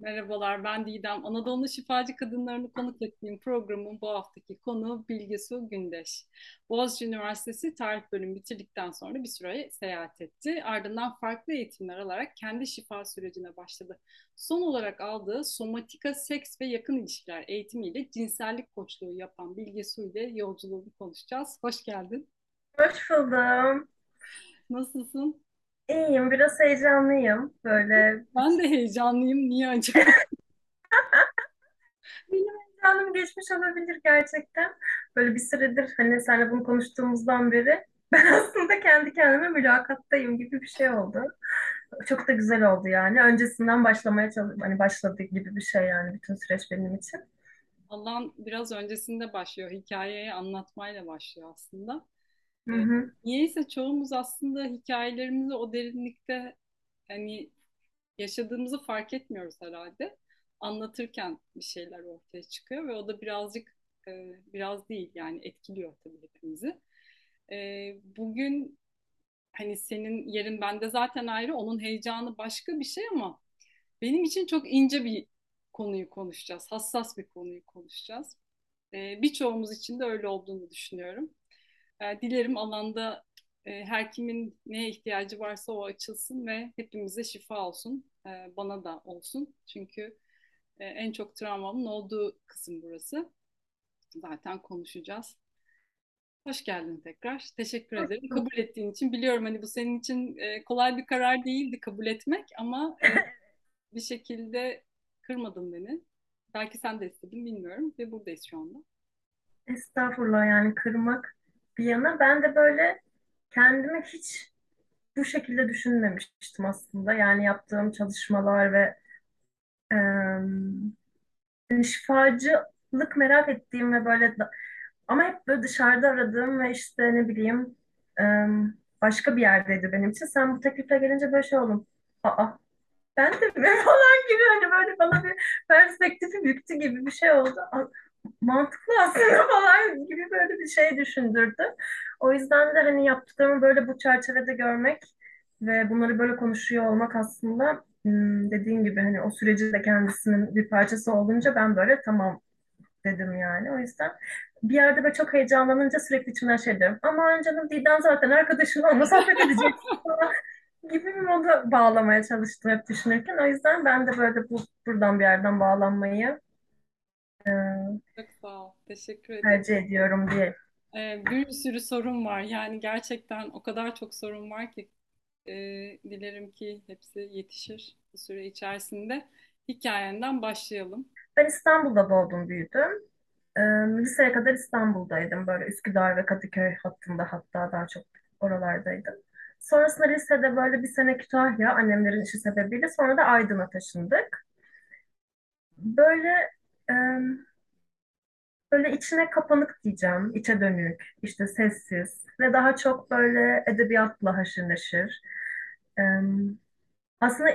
Merhabalar, ben Didem. Anadolu Şifacı Kadınlarını konuk ettiğim programın bu haftaki konuğu Bilge Su Gündeş. Boğaziçi Üniversitesi Tarih Bölümü bitirdikten sonra bir süre seyahat etti. Ardından farklı eğitimler alarak kendi şifa sürecine başladı. Son olarak aldığı somatika, seks ve yakın ilişkiler eğitimiyle cinsellik koçluğu yapan Bilge Su ile yolculuğunu konuşacağız. Hoş geldin. Hoş buldum. Nasılsın? İyiyim, biraz heyecanlıyım. Böyle Ben de heyecanlıyım. Niye acaba? benim heyecanım geçmiş olabilir gerçekten. Böyle bir süredir hani seninle bunu konuştuğumuzdan beri ben aslında kendi kendime mülakattayım gibi bir şey oldu. Çok da güzel oldu yani. Öncesinden başlamaya çalış hani başladı gibi bir şey yani bütün süreç benim için. Allah'ın biraz öncesinde başlıyor. Hikayeyi anlatmayla başlıyor aslında. Hı hı. niyeyse çoğumuz aslında hikayelerimizi o derinlikte hani yaşadığımızı fark etmiyoruz herhalde. Anlatırken bir şeyler ortaya çıkıyor ve o da birazcık biraz değil yani etkiliyor tabii hepimizi. Bugün hani senin yerin bende zaten ayrı, onun heyecanı başka bir şey ama benim için çok ince bir konuyu konuşacağız, hassas bir konuyu konuşacağız. Birçoğumuz için de öyle olduğunu düşünüyorum. E, dilerim alanda e, her kimin neye ihtiyacı varsa o açılsın ve hepimize şifa olsun. E, bana da olsun. Çünkü e, en çok travmamın olduğu kısım burası. Zaten konuşacağız. Hoş geldin tekrar. Teşekkür ederim. Kabul ettiğin için. Biliyorum hani bu senin için kolay bir karar değildi kabul etmek ama bir şekilde kırmadın beni. Belki sen de istedin bilmiyorum ve buradayız şu anda. Estağfurullah yani kırmak bir yana ben de böyle kendimi hiç bu şekilde düşünmemiştim aslında. Yani yaptığım çalışmalar ve Yani şifacılık merak ettiğim ve böyle ama hep böyle dışarıda aradığım ve işte ne bileyim em, başka bir yerdeydi benim için. Sen bu teklifle gelince böyle şey oldum. Aa ben de mi falan gibi hani böyle bana bir perspektifi büktü gibi bir şey oldu. Mantıklı aslında falan gibi böyle bir şey düşündürdü. O yüzden de hani yaptıklarımı böyle bu çerçevede görmek ve bunları böyle konuşuyor olmak aslında hmm, dediğin gibi hani o süreci de kendisinin bir parçası olunca ben böyle tamam dedim yani. O yüzden bir yerde böyle çok heyecanlanınca sürekli içimden şey diyorum. Aman canım Didem zaten arkadaşın onunla sohbet falan gibi bir moda bağlamaya çalıştım hep düşünürken. O yüzden ben de böyle bu, buradan bir yerden bağlanmayı Çok sağ ol. Teşekkür ederim. tercih ediyorum diye. Ee, bir sürü sorun var. Yani gerçekten o kadar çok sorun var ki e, dilerim ki hepsi yetişir bu süre içerisinde. Hikayenden başlayalım. Ben İstanbul'da doğdum, büyüdüm. E, liseye kadar İstanbul'daydım. Böyle Üsküdar ve Kadıköy hattında hatta daha çok oralardaydım. Sonrasında lisede böyle bir sene Kütahya annemlerin işi sebebiyle sonra da Aydın'a taşındık. Böyle e, böyle içine kapanık diyeceğim, içe dönük, işte sessiz ve daha çok böyle edebiyatla haşır neşir. Aslında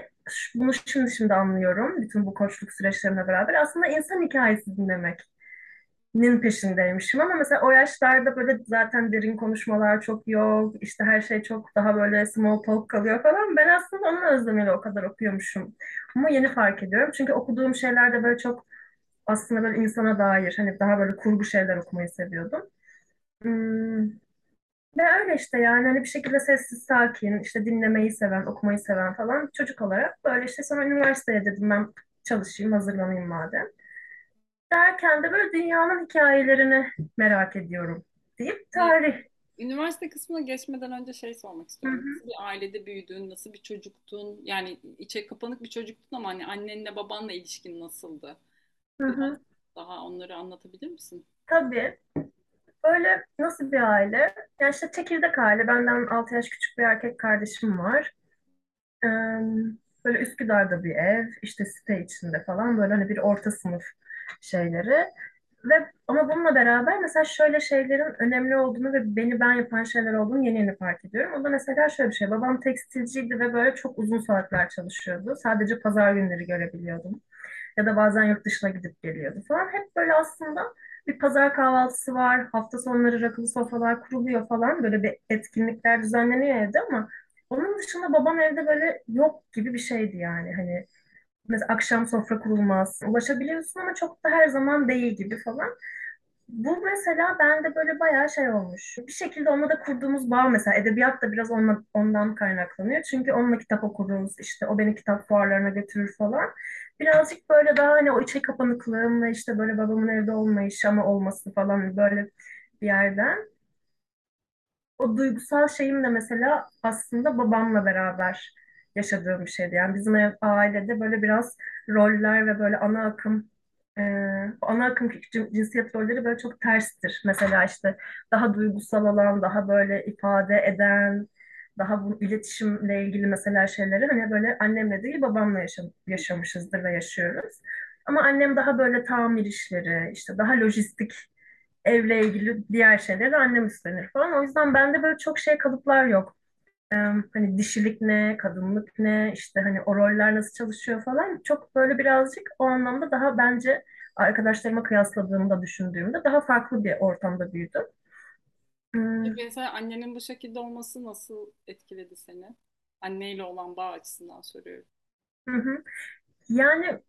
bunu şimdi şimdi anlıyorum bütün bu koçluk süreçlerine beraber. Aslında insan hikayesi dinlemek. nin peşindeymişim ama mesela o yaşlarda böyle zaten derin konuşmalar çok yok. İşte her şey çok daha böyle small talk kalıyor falan. Ben aslında onun özlemiyle o kadar okuyormuşum. Ama yeni fark ediyorum. Çünkü okuduğum şeylerde böyle çok aslında böyle insana dair hani daha böyle kurgu şeyler okumayı seviyordum. Hmm, ve öyle işte yani hani bir şekilde sessiz sakin işte dinlemeyi seven okumayı seven falan çocuk olarak böyle işte sonra üniversiteye dedim ben çalışayım hazırlanayım madem. Derken de böyle dünyanın hikayelerini merak ediyorum deyip tarih. üniversite kısmına geçmeden önce şey sormak Hı istiyorum. hı, Nasıl bir ailede büyüdün? Nasıl bir çocuktun? Yani içe kapanık bir çocuktun ama hani annenle babanla ilişkin nasıldı? Hı Biraz hı. daha onları anlatabilir misin? Tabii. Böyle nasıl bir aile? Yani işte çekirdek aile. Benden 6 yaş küçük bir erkek kardeşim var. Ee, böyle Üsküdar'da bir ev, işte site içinde falan böyle hani bir orta sınıf şeyleri. Ve ama bununla beraber mesela şöyle şeylerin önemli olduğunu ve beni ben yapan şeyler olduğunu yeni yeni fark ediyorum. O da mesela şöyle bir şey. Babam tekstilciydi ve böyle çok uzun saatler çalışıyordu. Sadece pazar günleri görebiliyordum. Ya da bazen yurt dışına gidip geliyordu falan. Hep böyle aslında bir pazar kahvaltısı var. Hafta sonları rakılı sofralar kuruluyor falan. Böyle bir etkinlikler düzenleniyor evde ama onun dışında babam evde böyle yok gibi bir şeydi yani. Hani Mesela akşam sofra kurulmaz. Ulaşabiliyorsun ama çok da her zaman değil gibi falan. Bu mesela bende böyle bayağı şey olmuş. Bir şekilde onunla da kurduğumuz bağ mesela edebiyat da biraz onunla, ondan kaynaklanıyor. Çünkü onunla kitap okuruz, işte o beni kitap fuarlarına götürür falan. Birazcık böyle daha hani o içe kapanıklığım ve işte böyle babamın evde olmayışı ama olması falan böyle bir yerden. O duygusal şeyim de mesela aslında babamla beraber yaşadığım bir şeydi. Yani bizim ailede böyle biraz roller ve böyle ana akım e, ana akım cin- cinsiyet rolleri böyle çok terstir. Mesela işte daha duygusal olan, daha böyle ifade eden, daha bu iletişimle ilgili mesela şeyleri hani böyle annemle değil babamla yaşam, yaşamışızdır ve yaşıyoruz. Ama annem daha böyle tamir işleri, işte daha lojistik evle ilgili diğer şeyleri annem üstlenir falan. O yüzden bende böyle çok şey kalıplar yok. Hani dişilik ne, kadınlık ne, işte hani o roller nasıl çalışıyor falan. Çok böyle birazcık o anlamda daha bence arkadaşlarıma kıyasladığımda düşündüğümde daha farklı bir ortamda büyüdüm. Hmm, Mesela annenin bu şekilde olması nasıl etkiledi seni? Anneyle olan bağ açısından soruyorum. Hı hı. Yani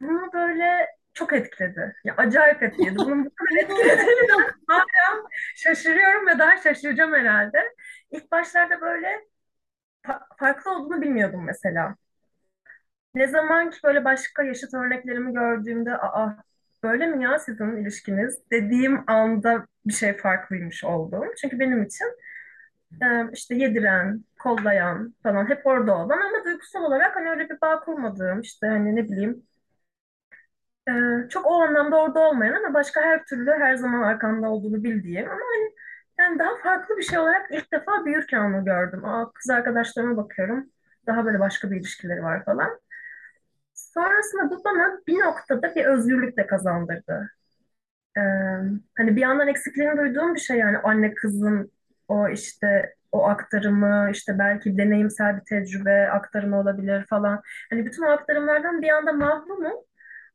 bunu böyle çok etkiledi. Ya acayip etkiledi. Bunun bu kadar etkilediğini hala şaşırıyorum ve daha şaşıracağım herhalde. İlk başlarda böyle fa- farklı olduğunu bilmiyordum mesela. Ne zaman ki böyle başka yaşıt örneklerimi gördüğümde aa böyle mi ya sizin ilişkiniz dediğim anda bir şey farklıymış oldu. Çünkü benim için e, işte yediren, kollayan falan hep orada olan ama duygusal olarak hani öyle bir bağ kurmadığım işte hani ne bileyim e, çok o anlamda orada olmayan ama başka her türlü her zaman arkamda olduğunu bildiğim ama hani yani daha farklı bir şey olarak ilk defa büyürken onu gördüm. Aa, kız arkadaşlarıma bakıyorum. Daha böyle başka bir ilişkileri var falan. Sonrasında bu bana bir noktada bir özgürlük de kazandırdı. Ee, hani bir yandan eksikliğini duyduğum bir şey yani anne kızın o işte o aktarımı işte belki deneyimsel bir tecrübe aktarımı olabilir falan. Hani bütün o aktarımlardan bir yanda mahrumum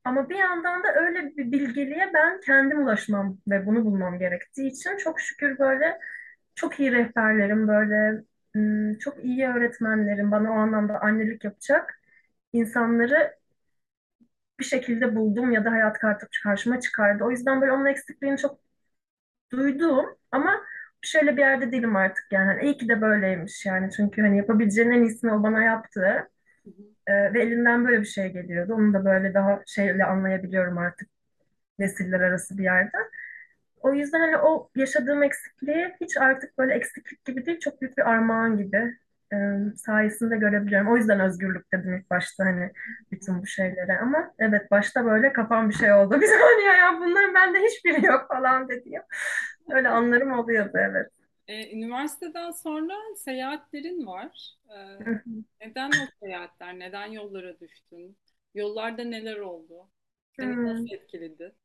ama bir yandan da öyle bir bilgeliğe ben kendim ulaşmam ve bunu bulmam gerektiği için çok şükür böyle çok iyi rehberlerim böyle çok iyi öğretmenlerim bana o anlamda annelik yapacak insanları bir şekilde buldum ya da hayat karşıma çıkardı. O yüzden böyle onun eksikliğini çok duydum ama şöyle bir yerde değilim artık yani. Hani iyi ki de böyleymiş yani. Çünkü hani yapabileceğin en iyisini o bana yaptı. Ee, ve elinden böyle bir şey geliyordu. Onu da böyle daha şeyle anlayabiliyorum artık nesiller arası bir yerde. O yüzden hani o yaşadığım eksikliği hiç artık böyle eksiklik gibi değil, çok büyük bir armağan gibi e, sayesinde görebiliyorum. O yüzden özgürlük dedim ilk başta hani bütün bu şeylere. Ama evet başta böyle kafam bir şey oldu. Bir saniye ya bunların bende hiçbiri yok falan dediğim. Öyle anlarım oluyordu evet. Ee, üniversiteden sonra seyahatlerin var. Hı. neden o seyahatler? Neden yollara düştün? Yollarda neler oldu? Seni Hmm. nasıl etkiledi?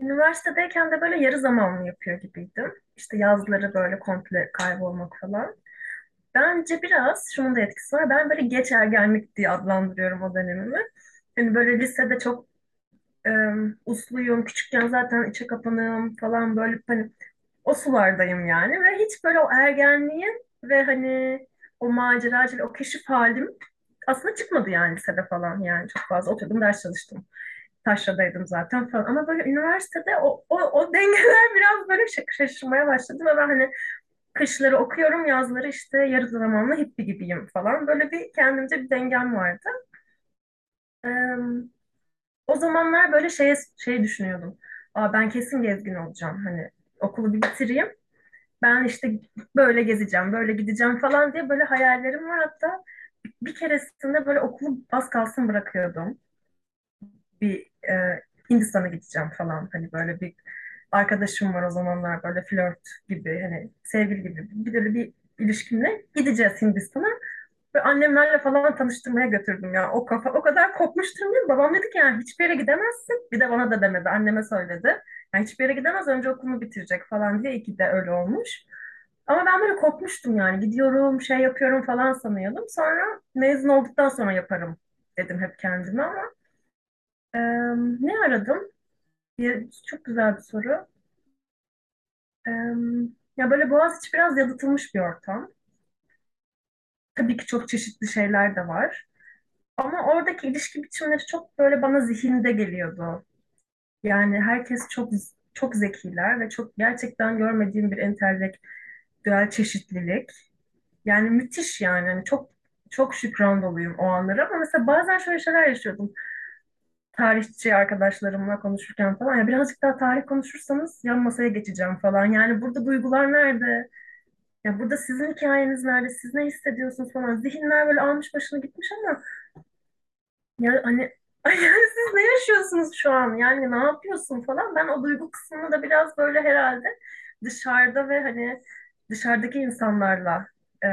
Üniversitedeyken de böyle yarı zamanlı yapıyor gibiydim. İşte yazları böyle komple kaybolmak falan. Bence biraz şunun da etkisi var. Ben böyle geç ergenlik diye adlandırıyorum o dönemimi. Yani böyle lisede çok e, usluyum. Küçükken zaten içe kapanığım falan böyle hani o sulardayım yani. Ve hiç böyle o ergenliğin ve hani o maceracı o keşif halim aslında çıkmadı yani lisede falan yani çok fazla oturdum ders çalıştım. Taşradaydım zaten falan. Ama böyle üniversitede o, o, o dengeler biraz böyle şaş- şaşırmaya başladı ve ben hani kışları okuyorum, yazları işte yarı zamanlı hippie gibiyim falan. Böyle bir kendimce bir dengem vardı. Ee, o zamanlar böyle şeye, şey düşünüyordum. Aa, ben kesin gezgin olacağım. Hani okulu bir bitireyim. Ben işte böyle gezeceğim, böyle gideceğim falan diye böyle hayallerim var. Hatta bir keresinde böyle okulu az kalsın bırakıyordum. Bir e, Hindistan'a gideceğim falan. Hani böyle bir arkadaşım var o zamanlar böyle flört gibi hani sevgili gibi bir böyle bir ilişkimle gideceğiz Hindistan'a. Ve annemlerle falan tanıştırmaya götürdüm ya. O kafa o kadar kopmuş durumdayım. Babam dedi ki yani hiçbir yere gidemezsin. Bir de bana da demedi. Anneme söyledi. Yani hiçbir yere gidemez önce okulunu bitirecek falan diye. İyi ki de öyle olmuş. Ama ben böyle kopmuştum yani. Gidiyorum, şey yapıyorum falan sanıyordum. Sonra mezun olduktan sonra yaparım dedim hep kendime ama e, ne aradım? Bir, çok güzel bir soru. E, ya böyle Boğaziçi biraz yalıtılmış bir ortam. Tabii ki çok çeşitli şeyler de var. Ama oradaki ilişki biçimleri çok böyle bana zihinde geliyordu. Yani herkes çok çok zekiler ve çok gerçekten görmediğim bir entelektüel çeşitlilik. Yani müthiş yani. Hani çok çok şükran doluyum o anlara ama mesela bazen şöyle şeyler yaşıyordum. Tarihçi arkadaşlarımla konuşurken falan ya birazcık daha tarih konuşursanız yan masaya geçeceğim falan. Yani burada duygular nerede? Ya burada sizin hikayeniz nerede? Siz ne hissediyorsunuz falan. Zihinler böyle almış başını gitmiş ama ya hani yani siz ne yaşıyorsunuz şu an? Yani ne yapıyorsun falan. Ben o duygu kısmını da biraz böyle herhalde dışarıda ve hani dışarıdaki insanlarla e,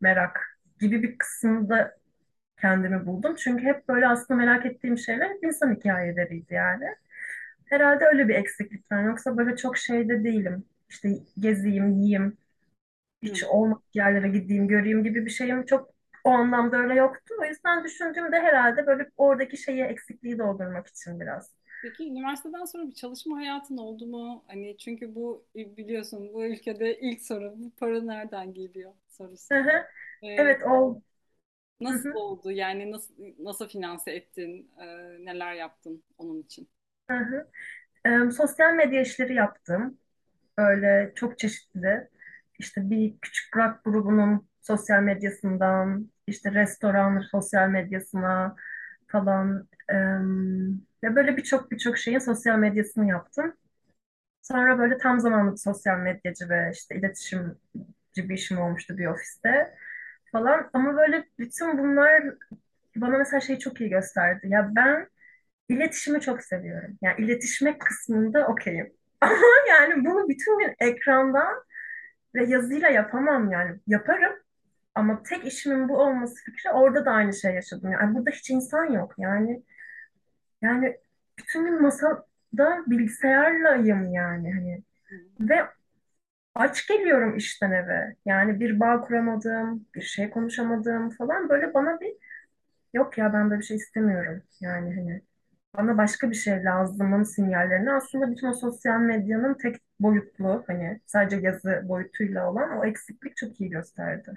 merak gibi bir kısımda kendimi buldum. Çünkü hep böyle aslında merak ettiğim şeyler hep insan hikayeleriydi yani. Herhalde öyle bir eksiklikten. Yoksa böyle çok şeyde değilim. İşte gezeyim, yiyeyim, hiç olmadık yerlere gideyim, göreyim gibi bir şeyim çok o anlamda öyle yoktu. O yüzden düşündüğümde herhalde böyle oradaki şeyi eksikliği doldurmak için biraz. Peki üniversiteden sonra bir çalışma hayatın oldu mu? Hani çünkü bu biliyorsun bu ülkede ilk soru bu para nereden geliyor sorusu. Hı hı. Ee, Evet o hı nasıl hı, oldu? Yani nasıl nasıl finanse ettin? Ee, neler yaptın onun için? hı hı. Em, sosyal medya işleri yaptım. Öyle çok çeşitli. İşte bir küçük rock grubunun sosyal medyasından, işte restoran sosyal medyasına falan. em, ve böyle birçok birçok şeyin sosyal medyasını yaptım. Sonra böyle tam zamanlı sosyal medyacı ve işte iletişimci bir işim olmuştu bir ofiste falan. Ama böyle bütün bunlar bana mesela şeyi çok iyi gösterdi. Ya ben iletişimi çok seviyorum. Yani iletişmek kısmında okeyim. Ama yani bunu bütün gün ekrandan ve yazıyla yapamam yani. Yaparım ama tek işimin bu olması fikri orada da aynı şey yaşadım. Yani burada hiç insan yok. Yani yani bütün gün masada bilgisayarlayım yani hani. Ve aç geliyorum işten eve. Yani bir bağ kuramadım, bir şey konuşamadım falan. Böyle bana bir yok ya ben böyle bir şey istemiyorum. Yani hani bana başka bir şey lazımın sinyallerini aslında bütün o sosyal medyanın tek boyutlu hani sadece yazı boyutuyla olan o eksiklik çok iyi gösterdi.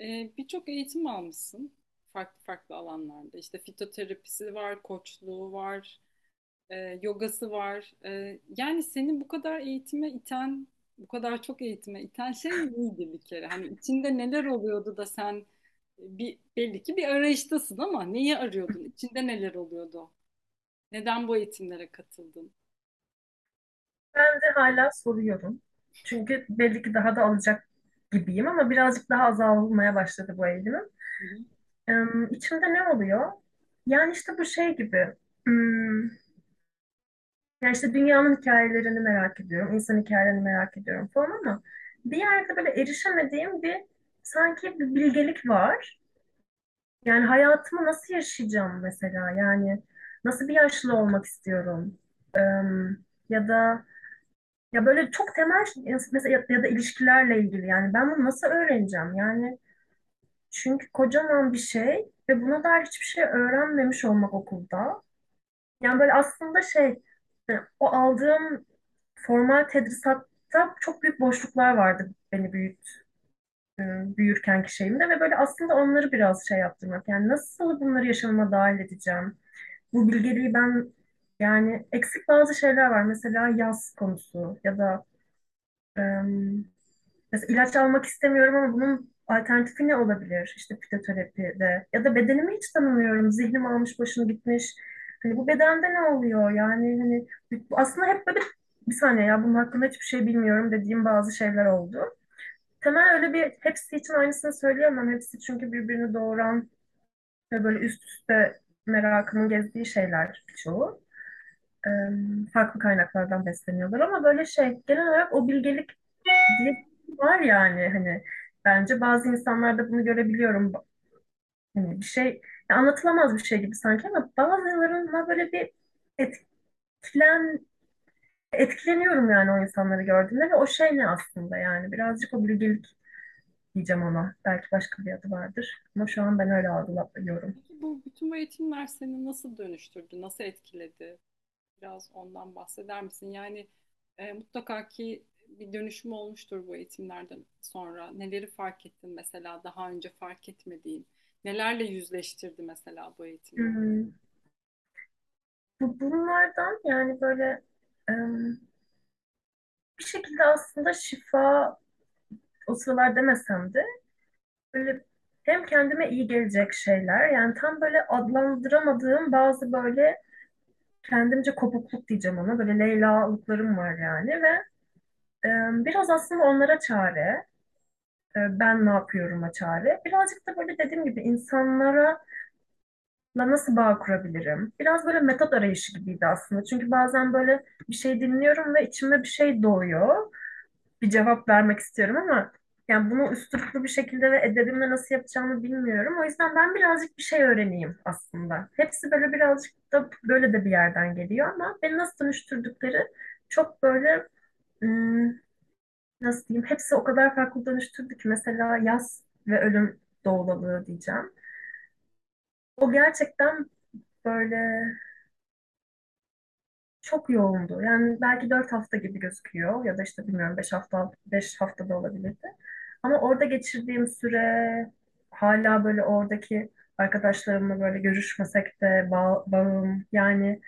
Ee, birçok eğitim almışsın farklı farklı alanlarda. İşte fitoterapisi var, koçluğu var, e, yogası var. E, yani seni bu kadar eğitime iten, bu kadar çok eğitime iten şey neydi bir kere? Hani içinde neler oluyordu da sen e, bir belli ki bir arayıştasın ama neyi arıyordun? İçinde neler oluyordu? Neden bu eğitimlere katıldın? Ben de hala soruyorum. Çünkü belli ki daha da alacak gibiyim ama birazcık daha azalmaya başladı bu eğilimim. Ee, içimde ne oluyor? Yani işte bu şey gibi. hmm, Yani işte dünyanın hikayelerini merak ediyorum, insan hikayelerini merak ediyorum falan ama bir yerde böyle erişemediğim bir sanki bir bilgelik var. Yani hayatımı nasıl yaşayacağım mesela? Yani nasıl bir yaşlı olmak istiyorum? Ee, ya da ya böyle çok temel mesela ya, da ilişkilerle ilgili yani ben bunu nasıl öğreneceğim? Yani çünkü kocaman bir şey ve buna dair hiçbir şey öğrenmemiş olmak okulda. Yani böyle aslında şey e, o aldığım formal tedrisatta çok büyük boşluklar vardı beni büyüt, e, büyürkenki şeyimde ve böyle aslında onları biraz şey yaptırmak. Yani nasıl bunları yaşamama dahil edeceğim? Bu bilgeliği ben yani eksik bazı şeyler var. Mesela yaz konusu ya da e, mesela ilaç almak istemiyorum ama bunun alternatifi ne olabilir? İşte fitoterapide ya da bedenimi hiç tanımıyorum. Zihnim almış başını gitmiş. Hani bu bedende ne oluyor? Yani hani aslında hep böyle bir saniye ya bunun hakkında hiçbir şey bilmiyorum dediğim bazı şeyler oldu. Temel öyle bir hepsi için aynısını söyleyemem. Hepsi çünkü birbirini doğuran ve böyle üst üste merakımın gezdiği şeyler birçoğu. Farklı kaynaklardan besleniyorlar ama böyle şey genel olarak o bilgelik diye şey var yani hani bence bazı insanlarda bunu görebiliyorum. Hani bir şey anlatılamaz bir şey gibi sanki ama bazılarına böyle bir etkilen etkileniyorum yani o insanları gördüğümde ve o şey ne aslında yani birazcık o bilgelik diyeceğim ona. Belki başka bir adı vardır. Ama şu an ben öyle algılıyorum. Peki bu bütün bu eğitimler seni nasıl dönüştürdü, nasıl etkiledi? Biraz ondan bahseder misin? Yani e, mutlaka ki bir dönüşüm olmuştur bu eğitimlerden sonra? Neleri fark ettin mesela daha önce fark etmediğin? Nelerle yüzleştirdi mesela bu eğitimler? Hmm. Bu bunlardan yani böyle bir şekilde aslında şifa o sıralar demesem de böyle hem kendime iyi gelecek şeyler yani tam böyle adlandıramadığım bazı böyle kendimce kopukluk diyeceğim ona. Böyle Leyla'lıklarım var yani ve e, biraz aslında onlara çare. E, ben ne yapıyorum'a çare. Birazcık da böyle dediğim gibi insanlara la nasıl bağ kurabilirim? Biraz böyle metot arayışı gibiydi aslında. Çünkü bazen böyle bir şey dinliyorum ve içime bir şey doğuyor. Bir cevap vermek istiyorum ama yani bunu üsturuplu bir şekilde ve edebimle nasıl yapacağımı bilmiyorum. O yüzden ben birazcık bir şey öğreneyim aslında. Hepsi böyle birazcık da böyle de bir yerden geliyor ama beni nasıl dönüştürdükleri çok böyle hmm, nasıl diyeyim hepsi o kadar farklı dönüştürdü ki mesela yaz ve ölüm doğulalığı diyeceğim. O gerçekten böyle çok yoğundu. Yani belki dört hafta gibi gözüküyor ya da işte bilmiyorum beş hafta beş hafta da olabilirdi. Ama orada geçirdiğim süre hala böyle oradaki arkadaşlarımla böyle görüşmesek de bağ- bağım yani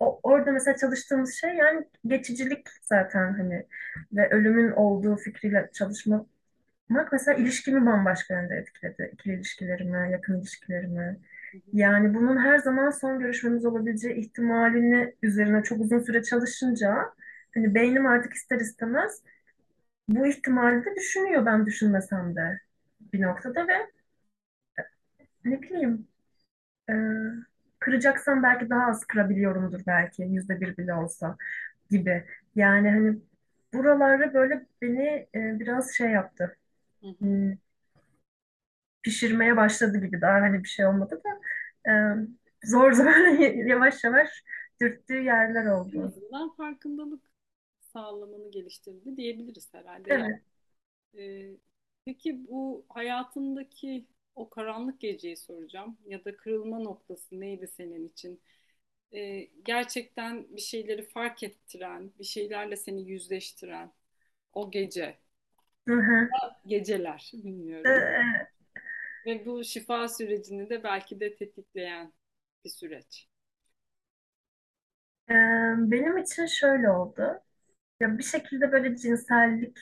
o, orada mesela çalıştığımız şey yani geçicilik zaten hani ve ölümün olduğu fikriyle çalışmak mesela ilişkimi bambaşka yönde etkiledi. İkili ilişkilerimi, yakın ilişkilerimi. Yani bunun her zaman son görüşmemiz olabileceği ihtimalini üzerine çok uzun süre çalışınca hani beynim artık ister istemez bu ihtimali de düşünüyor ben düşünmesem de bir noktada ve ne bileyim e, kıracaksam belki daha az kırabiliyorumdur belki yüzde bir bile olsa gibi. Yani hani buraları böyle beni e, biraz şey yaptı. Hı hı. Pişirmeye başladı gibi daha hani bir şey olmadı da e, zor zor yavaş yavaş dürttüğü yerler En oldu. azından farkındalık sağlamanı geliştirdi diyebiliriz herhalde. Yani, Evet. e, peki bu hayatındaki o karanlık geceyi soracağım ya da kırılma noktası neydi senin için? E, gerçekten bir şeyleri fark ettiren, bir şeylerle seni yüzleştiren o gece, Hı hı. geceler bilmiyorum. e, Ve bu şifa sürecini de belki de tetikleyen bir süreç. e, benim için şöyle oldu. Ya bir şekilde böyle cinsellikle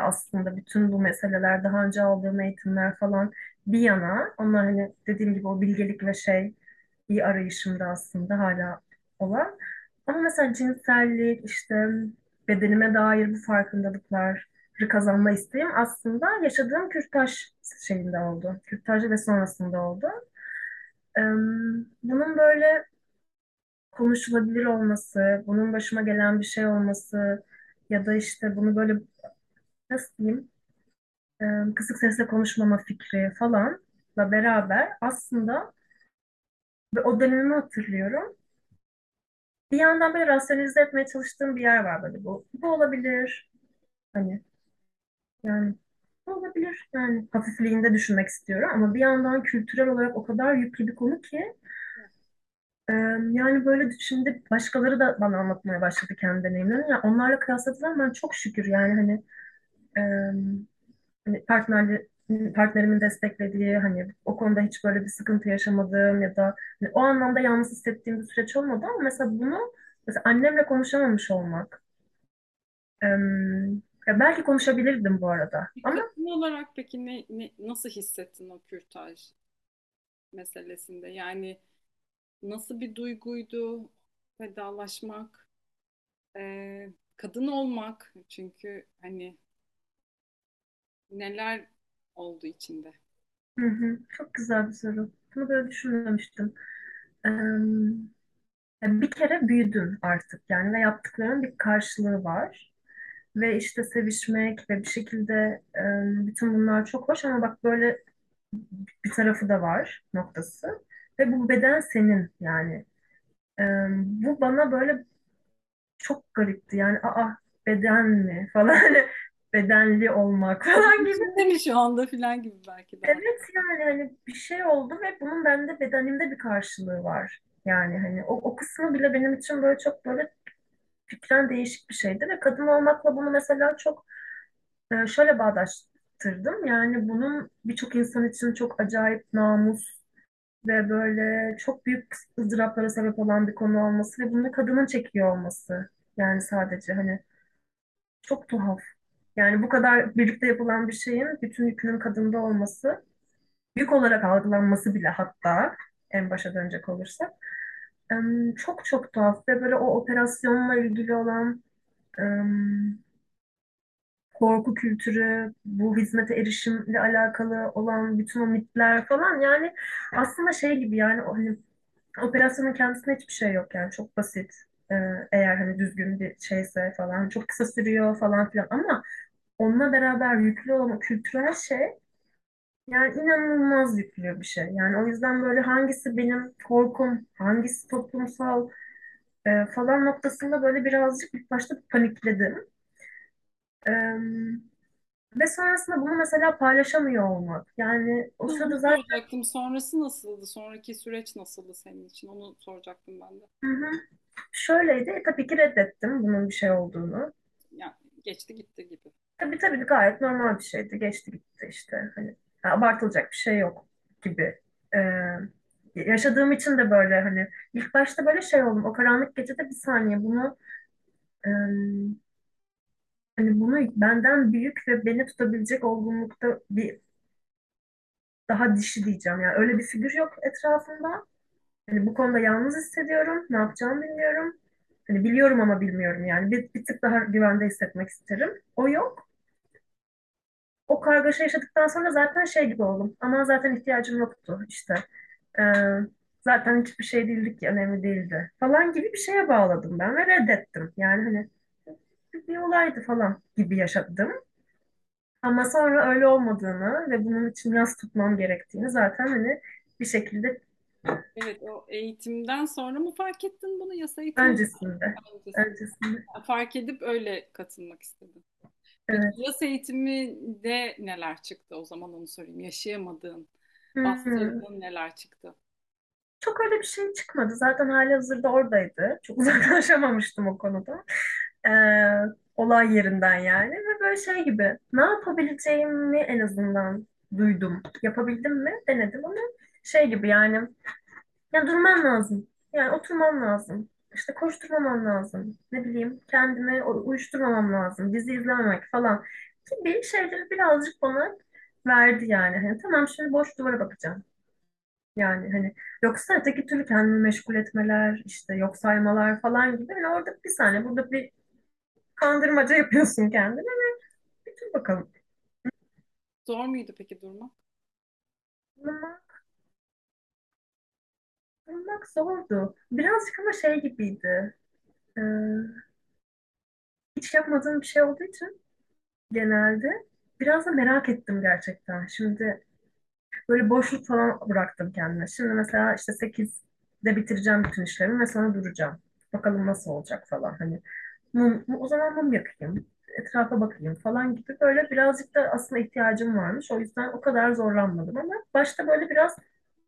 aslında bütün bu meseleler daha önce aldığım eğitimler falan bir yana onlar hani dediğim gibi o bilgelik ve şey iyi arayışımda aslında hala olan. Ama mesela cinsellik işte bedenime dair bu farkındalıkları kazanma isteğim aslında yaşadığım kürtaj şeyinde oldu. Kürtaj ve sonrasında oldu. Bunun böyle konuşulabilir olması, bunun başıma gelen bir şey olması ya da işte bunu böyle nasıl diyeyim kısık sesle konuşmama fikri falanla beraber aslında ve o dönemimi hatırlıyorum. Bir yandan böyle rasyonize etmeye çalıştığım bir yer var böyle bu. Bu olabilir. Hani yani olabilir. Yani hafifliğinde düşünmek istiyorum ama bir yandan kültürel olarak o kadar yüklü bir konu ki e, yani böyle şimdi başkaları da bana anlatmaya başladı kendi deneyimlerini. Yani onlarla kıyasladığım ben çok şükür yani hani e, hani partnerli, partnerimin desteklediği hani o konuda hiç böyle bir sıkıntı yaşamadığım ya da hani o anlamda yalnız hissettiğim bir süreç olmadı ama mesela bunu mesela annemle konuşamamış olmak em, ya belki konuşabilirdim bu arada Bir ama kadın olarak peki ne, ne- nasıl hissettin o kürtaj meselesinde? Yani nasıl bir duyguydu vedalaşmak, Ee, kadın olmak çünkü hani neler oldu içinde? hı hı, çok güzel bir soru. Bunu böyle düşünmemiştim. Em, ya bir kere büyüdüm artık yani ve yaptıklarının bir karşılığı var. Ve işte sevişmek ve bir şekilde em, bütün bunlar çok hoş ama bak böyle bir tarafı da var noktası. Ve bu beden senin yani. Ee, bu bana böyle çok garipti. Yani aa beden mi falan hani bedenli olmak falan gibi. mi şu anda falan gibi belki daha. Evet yani hani bir şey oldu ve bunun bende bedenimde bir karşılığı var. Yani hani o, o kısmı bile benim için böyle çok böyle fikren değişik bir şeydi ve kadın olmakla bunu mesela çok e, şöyle bağdaştırdım. Yani bunun birçok insan için çok acayip namus ve böyle çok büyük ızdıraplara sebep olan bir konu olması ve bunu kadının çekiyor olması. Yani sadece hani çok tuhaf. Yani bu kadar birlikte yapılan bir şeyin bütün yükünün kadında olması, yük olarak algılanması bile hatta en başa dönecek olursak çok çok tuhaf ve böyle o operasyonla ilgili olan korku kültürü, bu hizmete erişimle alakalı olan bütün o mitler falan yani aslında şey gibi yani hani operasyonun kendisinde hiçbir şey yok yani çok basit. Eğer hani düzgün bir şeyse falan çok kısa sürüyor falan filan ama onunla beraber yüklü olan o kültürel şey yani inanılmaz yüklü bir şey. Yani o yüzden böyle hangisi benim korkum, hangisi toplumsal e, falan noktasında böyle birazcık ilk başta panikledim. Ee, ve sonrasında bunu mesela paylaşamıyor olmak. Yani o Onu sırada zaten soracaktım. Sonrası nasıldı? Sonraki süreç nasıldı senin için? Onu soracaktım ben de. hı hı, şöyleydi. E, tabii ki reddettim bunun bir şey olduğunu. Yani geçti gitti gibi. Tabii tabii gayet normal bir şeydi. Geçti gitti işte. Hani ya abartılacak bir şey yok gibi. Ee, yaşadığım için de böyle hani ilk başta böyle şey oldum. O karanlık gecede bir saniye bunu e, hani bunu benden büyük ve beni tutabilecek olgunlukta bir daha dişi diyeceğim. Yani öyle bir figür yok etrafımda. Hani bu konuda yalnız hissediyorum. Ne yapacağımı bilmiyorum. Hani biliyorum ama bilmiyorum yani. Bir, bir tık daha güvende hissetmek isterim. O yok. O kargaşa yaşadıktan sonra zaten şey gibi oldum. Ama zaten ihtiyacım yoktu işte. Ee, zaten hiçbir şey değildik ki önemli değildi. Falan gibi bir şeye bağladım ben ve reddettim. Yani hani bir, olaydı falan gibi yaşadım. Ama sonra öyle olmadığını ve bunun için yas tutmam gerektiğini zaten hani bir şekilde Evet, o eğitimden sonra mı fark ettin bunu? Yasa eğitimi mi öncesinde öncesinde? öncesinde Fark edip öyle katılmak istedim. Evet. yasa eğitiminde neler çıktı o zaman onu sorayım. Yaşayamadığın, Hmm. bastırdığın neler çıktı? Çok öyle bir şey çıkmadı. Zaten halihazırda oradaydı. Çok uzaklaşamamıştım o konuda. Ee, olay yerinden yani. Ve böyle şey gibi ne yapabileceğimi en azından duydum. Yapabildim mi? Denedim ama şey gibi yani ya durman lazım. Yani oturman lazım. İşte koşturmaman lazım. Ne bileyim kendimi uyuşturmamam lazım. Dizi izlememek falan gibi şeyleri birazcık bana verdi yani. Hani tamam şimdi boş duvara bakacağım. Yani hani yoksa öteki türlü kendini meşgul etmeler, işte yok saymalar falan gibi. Hani orada bir saniye burada bir kandırmaca yapıyorsun kendine ve bir dur bakalım. Zor muydu peki durmak? Bulmak, bulmak zordu. Birazcık ama şey gibiydi. Ee, hiç yapmadığım bir şey olduğu için genelde biraz da merak ettim gerçekten. Şimdi böyle boşluk falan bıraktım kendime. Şimdi mesela işte sekizde bitireceğim bütün işlerimi ve sonra duracağım. Bakalım nasıl olacak falan. Hani mum, o zaman mum yakayım, etrafa bakayım falan gibi böyle birazcık da aslında ihtiyacım varmış. O yüzden o kadar zorlanmadım ama başta böyle biraz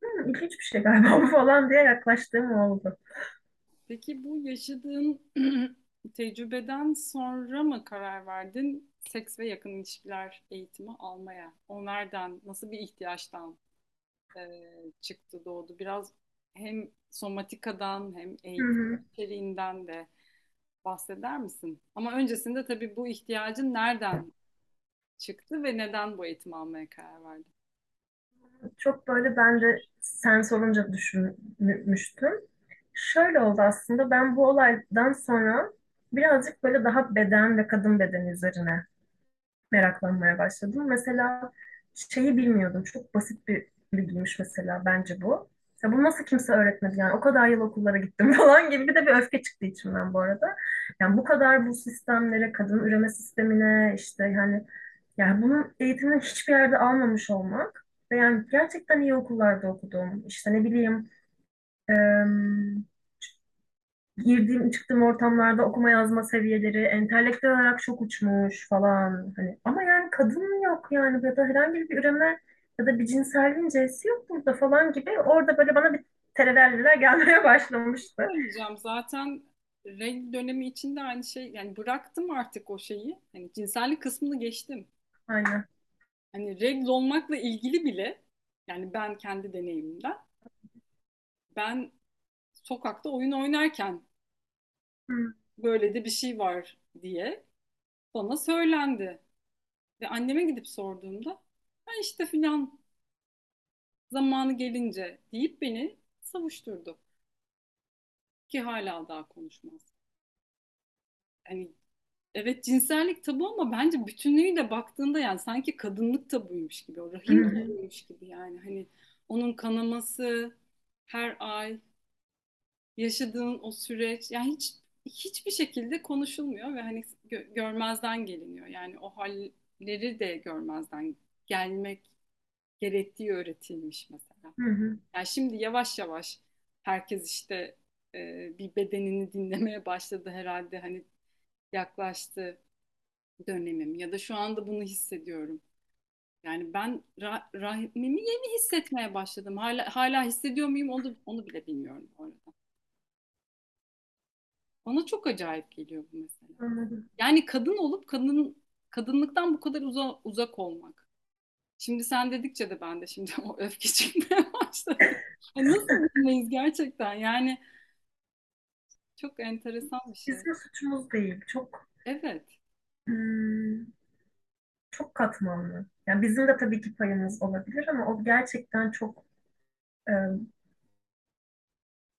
"Hmm, ilginç bir şey galiba bu falan diye yaklaştığım oldu. Peki bu yaşadığın tecrübeden sonra mı karar verdin seks ve yakın ilişkiler eğitimi almaya? O nereden, nasıl bir ihtiyaçtan e, çıktı, doğdu? Biraz hem somatikadan hem Hı eğitim hı. içeriğinden de bahseder misin? Ama öncesinde tabii bu ihtiyacın nereden çıktı ve neden bu eğitimi almaya karar verdin? Çok böyle ben de sen sorunca düşünmüştüm. Şöyle oldu aslında ben bu olaydan sonra birazcık böyle daha beden ve kadın bedeni üzerine meraklanmaya başladım. Mesela şeyi bilmiyordum. Çok basit bir bilgiymiş mesela bence bu. Ya bunu nasıl kimse öğretmedi yani o kadar yıl okullara gittim falan gibi bir de bir öfke çıktı içimden bu arada. Yani bu kadar bu sistemlere, kadın üreme sistemine işte yani yani bunun eğitimini hiçbir yerde almamış olmak ve yani gerçekten iyi okullarda okudum. İşte ne bileyim girdiğim çıktığım ortamlarda okuma yazma seviyeleri entelektüel olarak çok uçmuş falan hani ama yani kadın yok yani ya da herhangi bir üreme ya da bir cinselliğin c'si yok burada falan gibi orada böyle bana bir terelelliler gelmeye başlamıştı. Söyleyeceğim zaten regl dönemi içinde aynı şey yani bıraktım artık o şeyi. Hani cinsellik kısmını geçtim. Aynen. Hani regl olmakla ilgili bile yani ben kendi deneyimimden ben sokakta oyun oynarken Hı. böyle de bir şey var diye bana söylendi. Ve anneme gidip sorduğumda ha işte filan zamanı gelince deyip beni savuşturdu. Ki hala daha konuşmaz. Hani evet cinsellik tabu ama bence bütünlüğüyle baktığında yani sanki kadınlık tabuymuş gibi, o rahim hı. tabuymuş gibi yani. Hani onun kanaması her ay yaşadığın o süreç yani hiç hiçbir şekilde konuşulmuyor ve hani gö- görmezden geliniyor. Yani o halleri de görmezden gelmek gerektiği öğretilmiş mesela. Hı hı. Yani şimdi yavaş yavaş herkes işte e, bir bedenini dinlemeye başladı herhalde hani yaklaştı dönemim ya da şu anda bunu hissediyorum. Yani ben ra- rahmimi yeni hissetmeye başladım. Hala hala hissediyor muyum onu onu bile bilmiyorum bu arada. Bana çok acayip geliyor bu mesela. Anladım. Yani kadın olup kadın kadınlıktan bu kadar uza, uzak olmak. Şimdi sen dedikçe de ben de şimdi o öfke çıkmaya başladı. Nasıl bilmeyiz gerçekten? Yani çok enteresan bir şey. Bizim suçumuz değil. Çok Evet. hmm, çok katmanlı. Yani bizim de tabii ki payımız olabilir ama o gerçekten çok e,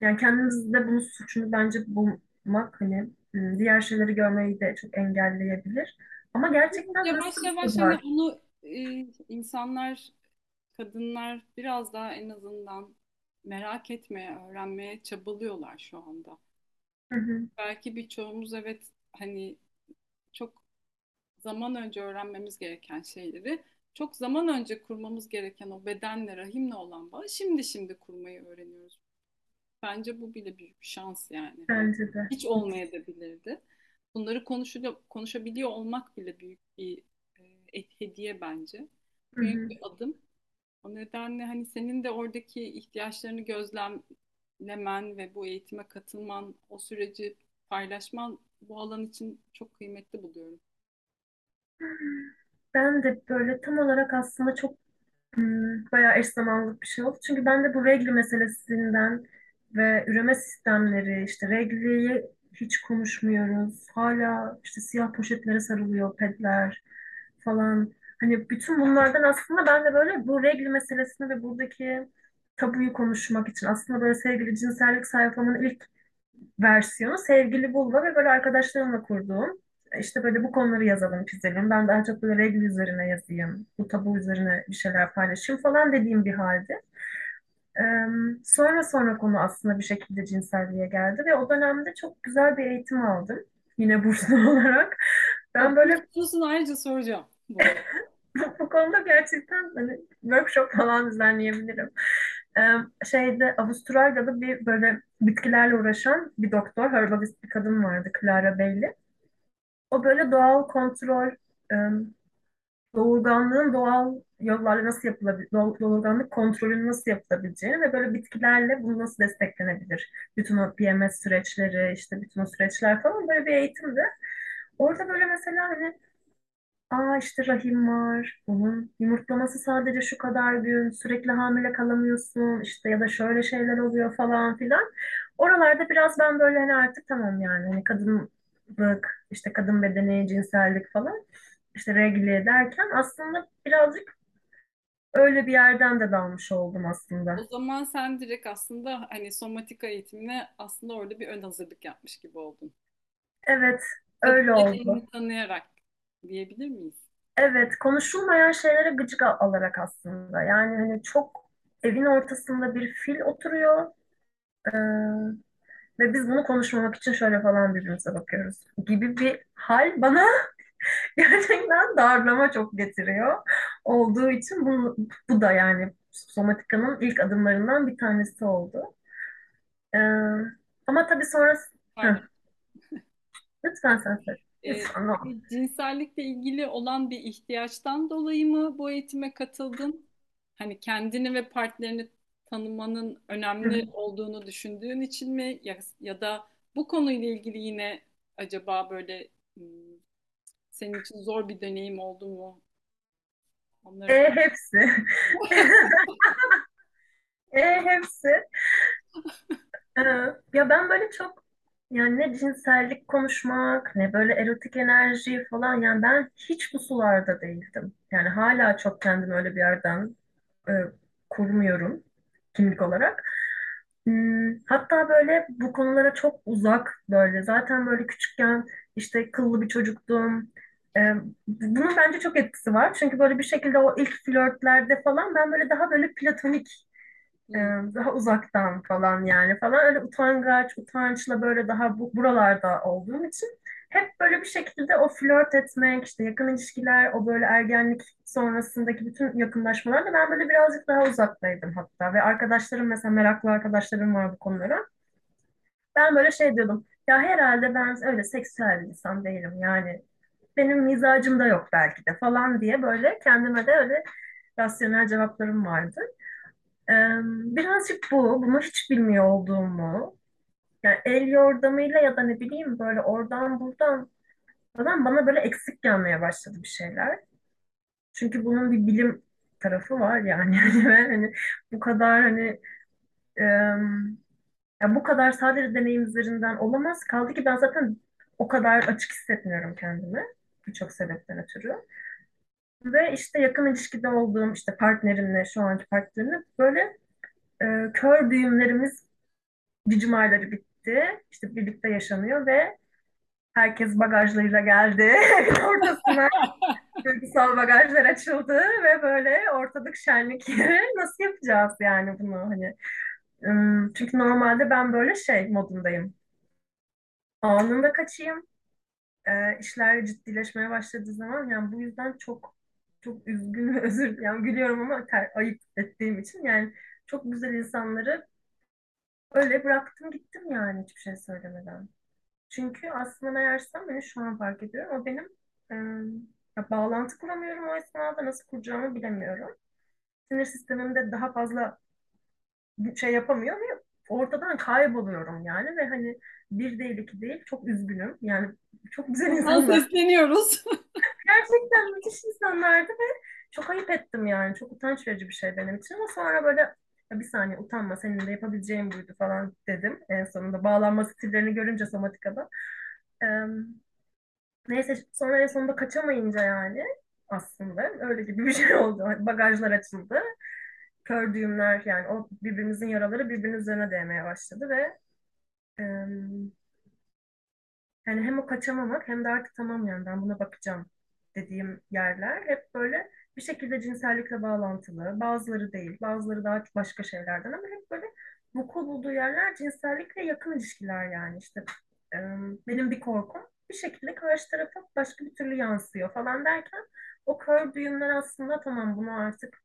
yani kendimizde bunun suçunu bence bulmak hani hmm, diğer şeyleri görmeyi de çok engelleyebilir. Ama gerçekten Yavaş nasıl yavaş hani var? onu e, insanlar, kadınlar biraz daha en azından merak etmeye, öğrenmeye çabalıyorlar şu anda. Hı hı, Belki birçoğumuz evet hani çok zaman önce öğrenmemiz gereken şeyleri, çok zaman önce kurmamız gereken o bedenle, rahimle olan bağı şimdi şimdi kurmayı öğreniyoruz. Bence bu bile büyük bir şans yani. Bence de. hiç olmayabilirdi. Bunları konuşabiliyor olmak bile büyük bir e, hediye bence. Hı Büyük hı. bir adım. O nedenle hani senin de oradaki ihtiyaçlarını gözlemlemen ve bu eğitime katılman, o süreci paylaşman bu alan için çok kıymetli buluyorum. Ben de böyle tam olarak aslında çok Hmm, bayağı eş zamanlı bir şey oldu. Çünkü ben de bu regl meselesinden ve üreme sistemleri, işte regliyi hiç konuşmuyoruz. Hala işte siyah poşetlere sarılıyor pedler falan. Hani bütün bunlardan aslında ben de böyle bu regl meselesini ve buradaki tabuyu konuşmak için aslında böyle sevgili cinsellik sayfamın ilk versiyonu sevgili Bulva ve böyle arkadaşlarımla kurduğum işte böyle bu konuları yazalım, çizelim. Ben daha çok böyle regl üzerine yazayım, bu tabu üzerine bir şeyler paylaşayım falan dediğim bir halde. Sonra sonra konu aslında bir şekilde cinselliğe geldi ve o dönemde çok güzel bir eğitim aldım. Yine burslu olarak. Ben böyle konusunu ayrıca soracağım bu bu konuda gerçekten hani workshop falan düzenleyebilirim. Ee, şeyde Avustralya'da bir böyle bitkilerle uğraşan bir doktor, herbalist bir kadın vardı Clara Bailey. O böyle doğal kontrol, doğurganlığın doğal yollarla nasıl yapılabilir, doğurganlık kontrolünün nasıl yapılabileceğini ve böyle bitkilerle bunu nasıl desteklenebilir. Bütün o PMS süreçleri, işte bütün o süreçler falan böyle bir eğitimdi. Orada böyle mesela hani Aa işte rahim var. Bunun yumurtlaması sadece şu kadar gün. Sürekli hamile kalamıyorsun. işte ya da şöyle şeyler oluyor falan filan. Oralarda biraz ben böyle hani artık tamam yani hani kadınlık, işte kadın bedeni, cinsellik falan işte regle derken aslında birazcık öyle bir yerden de dalmış oldum O aslında. zaman sen direkt aslında hani somatika eğitimine aslında orada bir ön hazırlık yapmış gibi oldun. Evet, Kadın öyle oldu. bedenini tanıyarak diyebilir miyiz? Evet, konuşulmayan şeylere gıcık al- alarak aslında. Yani hani çok evin ortasında bir fil oturuyor. Ee, ve biz bunu konuşmamak için şöyle falan birbirimize bakıyoruz gibi bir hal bana gerçekten darlama çok getiriyor olduğu için bu, bu da yani somatikanın ilk adımlarından bir tanesi oldu. Ee, ama tabii sonrası... Heh, lütfen sen söyle. Bir cinsellikle ilgili olan bir ihtiyaçtan dolayı mı bu eğitime katıldın? Hani kendini ve partnerini tanımanın Hı önemli olduğunu düşündüğün için mi? Ya, ya da Bu konuyla ilgili yine acaba böyle hmm, senin için zor bir deneyim oldu mu? Onları E hepsi. E hepsi. Ee, ya ben böyle çok yani ne cinsellik konuşmak ne böyle erotik enerji falan yani ben hiç bu sularda değildim. Yani hala çok kendimi öyle bir yerden e, kurmuyorum kimlik olarak. Hmm, hatta böyle bu konulara çok uzak böyle zaten böyle küçükken işte kıllı bir çocuktum. Ee, bunun bence çok etkisi var. Çünkü böyle bir şekilde o ilk flörtlerde falan ben böyle daha böyle platonik e, daha uzaktan falan yani falan öyle utangaç, utançla böyle daha bu, buralarda olduğum için hep böyle bir şekilde o flört etmek, işte yakın ilişkiler, o böyle ergenlik sonrasındaki bütün yakınlaşmalarla ben böyle birazcık daha uzaktaydım hatta ve arkadaşlarım mesela meraklı arkadaşlarım var bu konulara. Ben böyle şey diyordum ya herhalde ben öyle seksüel bir insan değilim yani benim mizacım da yok belki de falan diye böyle kendime de öyle rasyonel cevaplarım vardı. Birazcık bu, bunu hiç bilmiyor olduğumu, yani el yordamıyla ya da ne bileyim böyle oradan buradan falan bana böyle eksik gelmeye başladı bir şeyler. Çünkü bunun bir bilim tarafı var yani. Hani bu kadar hani em, ya bu kadar sadece deneyim üzerinden olamaz. Kaldı ki ben zaten o kadar açık hissetmiyorum kendimi birçok sebepten ötürü. Ve işte yakın ilişkide olduğum işte partnerimle, şu anki partnerimle böyle e, kör düğümlerimiz Cicim ayları bitti. İşte birlikte yaşanıyor ve herkes bagajlarıyla geldi. Ortasına duygusal bagajlar açıldı ve böyle ortalık şenlik. Nasıl yapacağız yani bunu hani? Çünkü normalde ben böyle şey modundayım. Anında kaçayım. Ee, işler ciddileşmeye başladığı zaman yani bu yüzden çok çok üzgün ve özür yani gülüyorum ama ter, ayıp ettiğim için yani çok güzel insanları öyle bıraktım gittim yani hiçbir şey söylemeden. Çünkü aslında meğersem beni şu an fark ediyorum. O benim e, ya bağlantı kuramıyorum o esnada nasıl kuracağımı bilemiyorum. Sinir sistemimde daha fazla şey yapamıyor ve ortadan kayboluyorum yani ve hani bir değil iki değil çok üzgünüm. Yani çok güzel Buradan insanlar. sesleniyoruz. Gerçekten müthiş insanlardı ve çok ayıp ettim yani. Çok utanç verici bir şey benim için ama sonra böyle "Ya bir saniye utanma senin de yapabileceğin buydu falan dedim. En sonunda bağlanma stillerini görünce somatikada. Neyse sonra en sonunda kaçamayınca yani aslında öyle gibi bir şey oldu. Bagajlar açıldı. Kör düğümler yani o birbirimizin yaraları birbirinin üzerine değmeye başladı ve yani hem o kaçamamak hem de artık tamam yani ben buna bakacağım dediğim yerler hep böyle bir şekilde cinsellikle bağlantılı. Bazıları değil, bazıları daha başka şeylerden ama hep böyle vuku bulduğu yerler cinsellikle yakın ilişkiler yani işte em, benim bir korkum bir şekilde karşı tarafa başka bir türlü yansıyor falan derken o kör düğümler aslında tamam bunu artık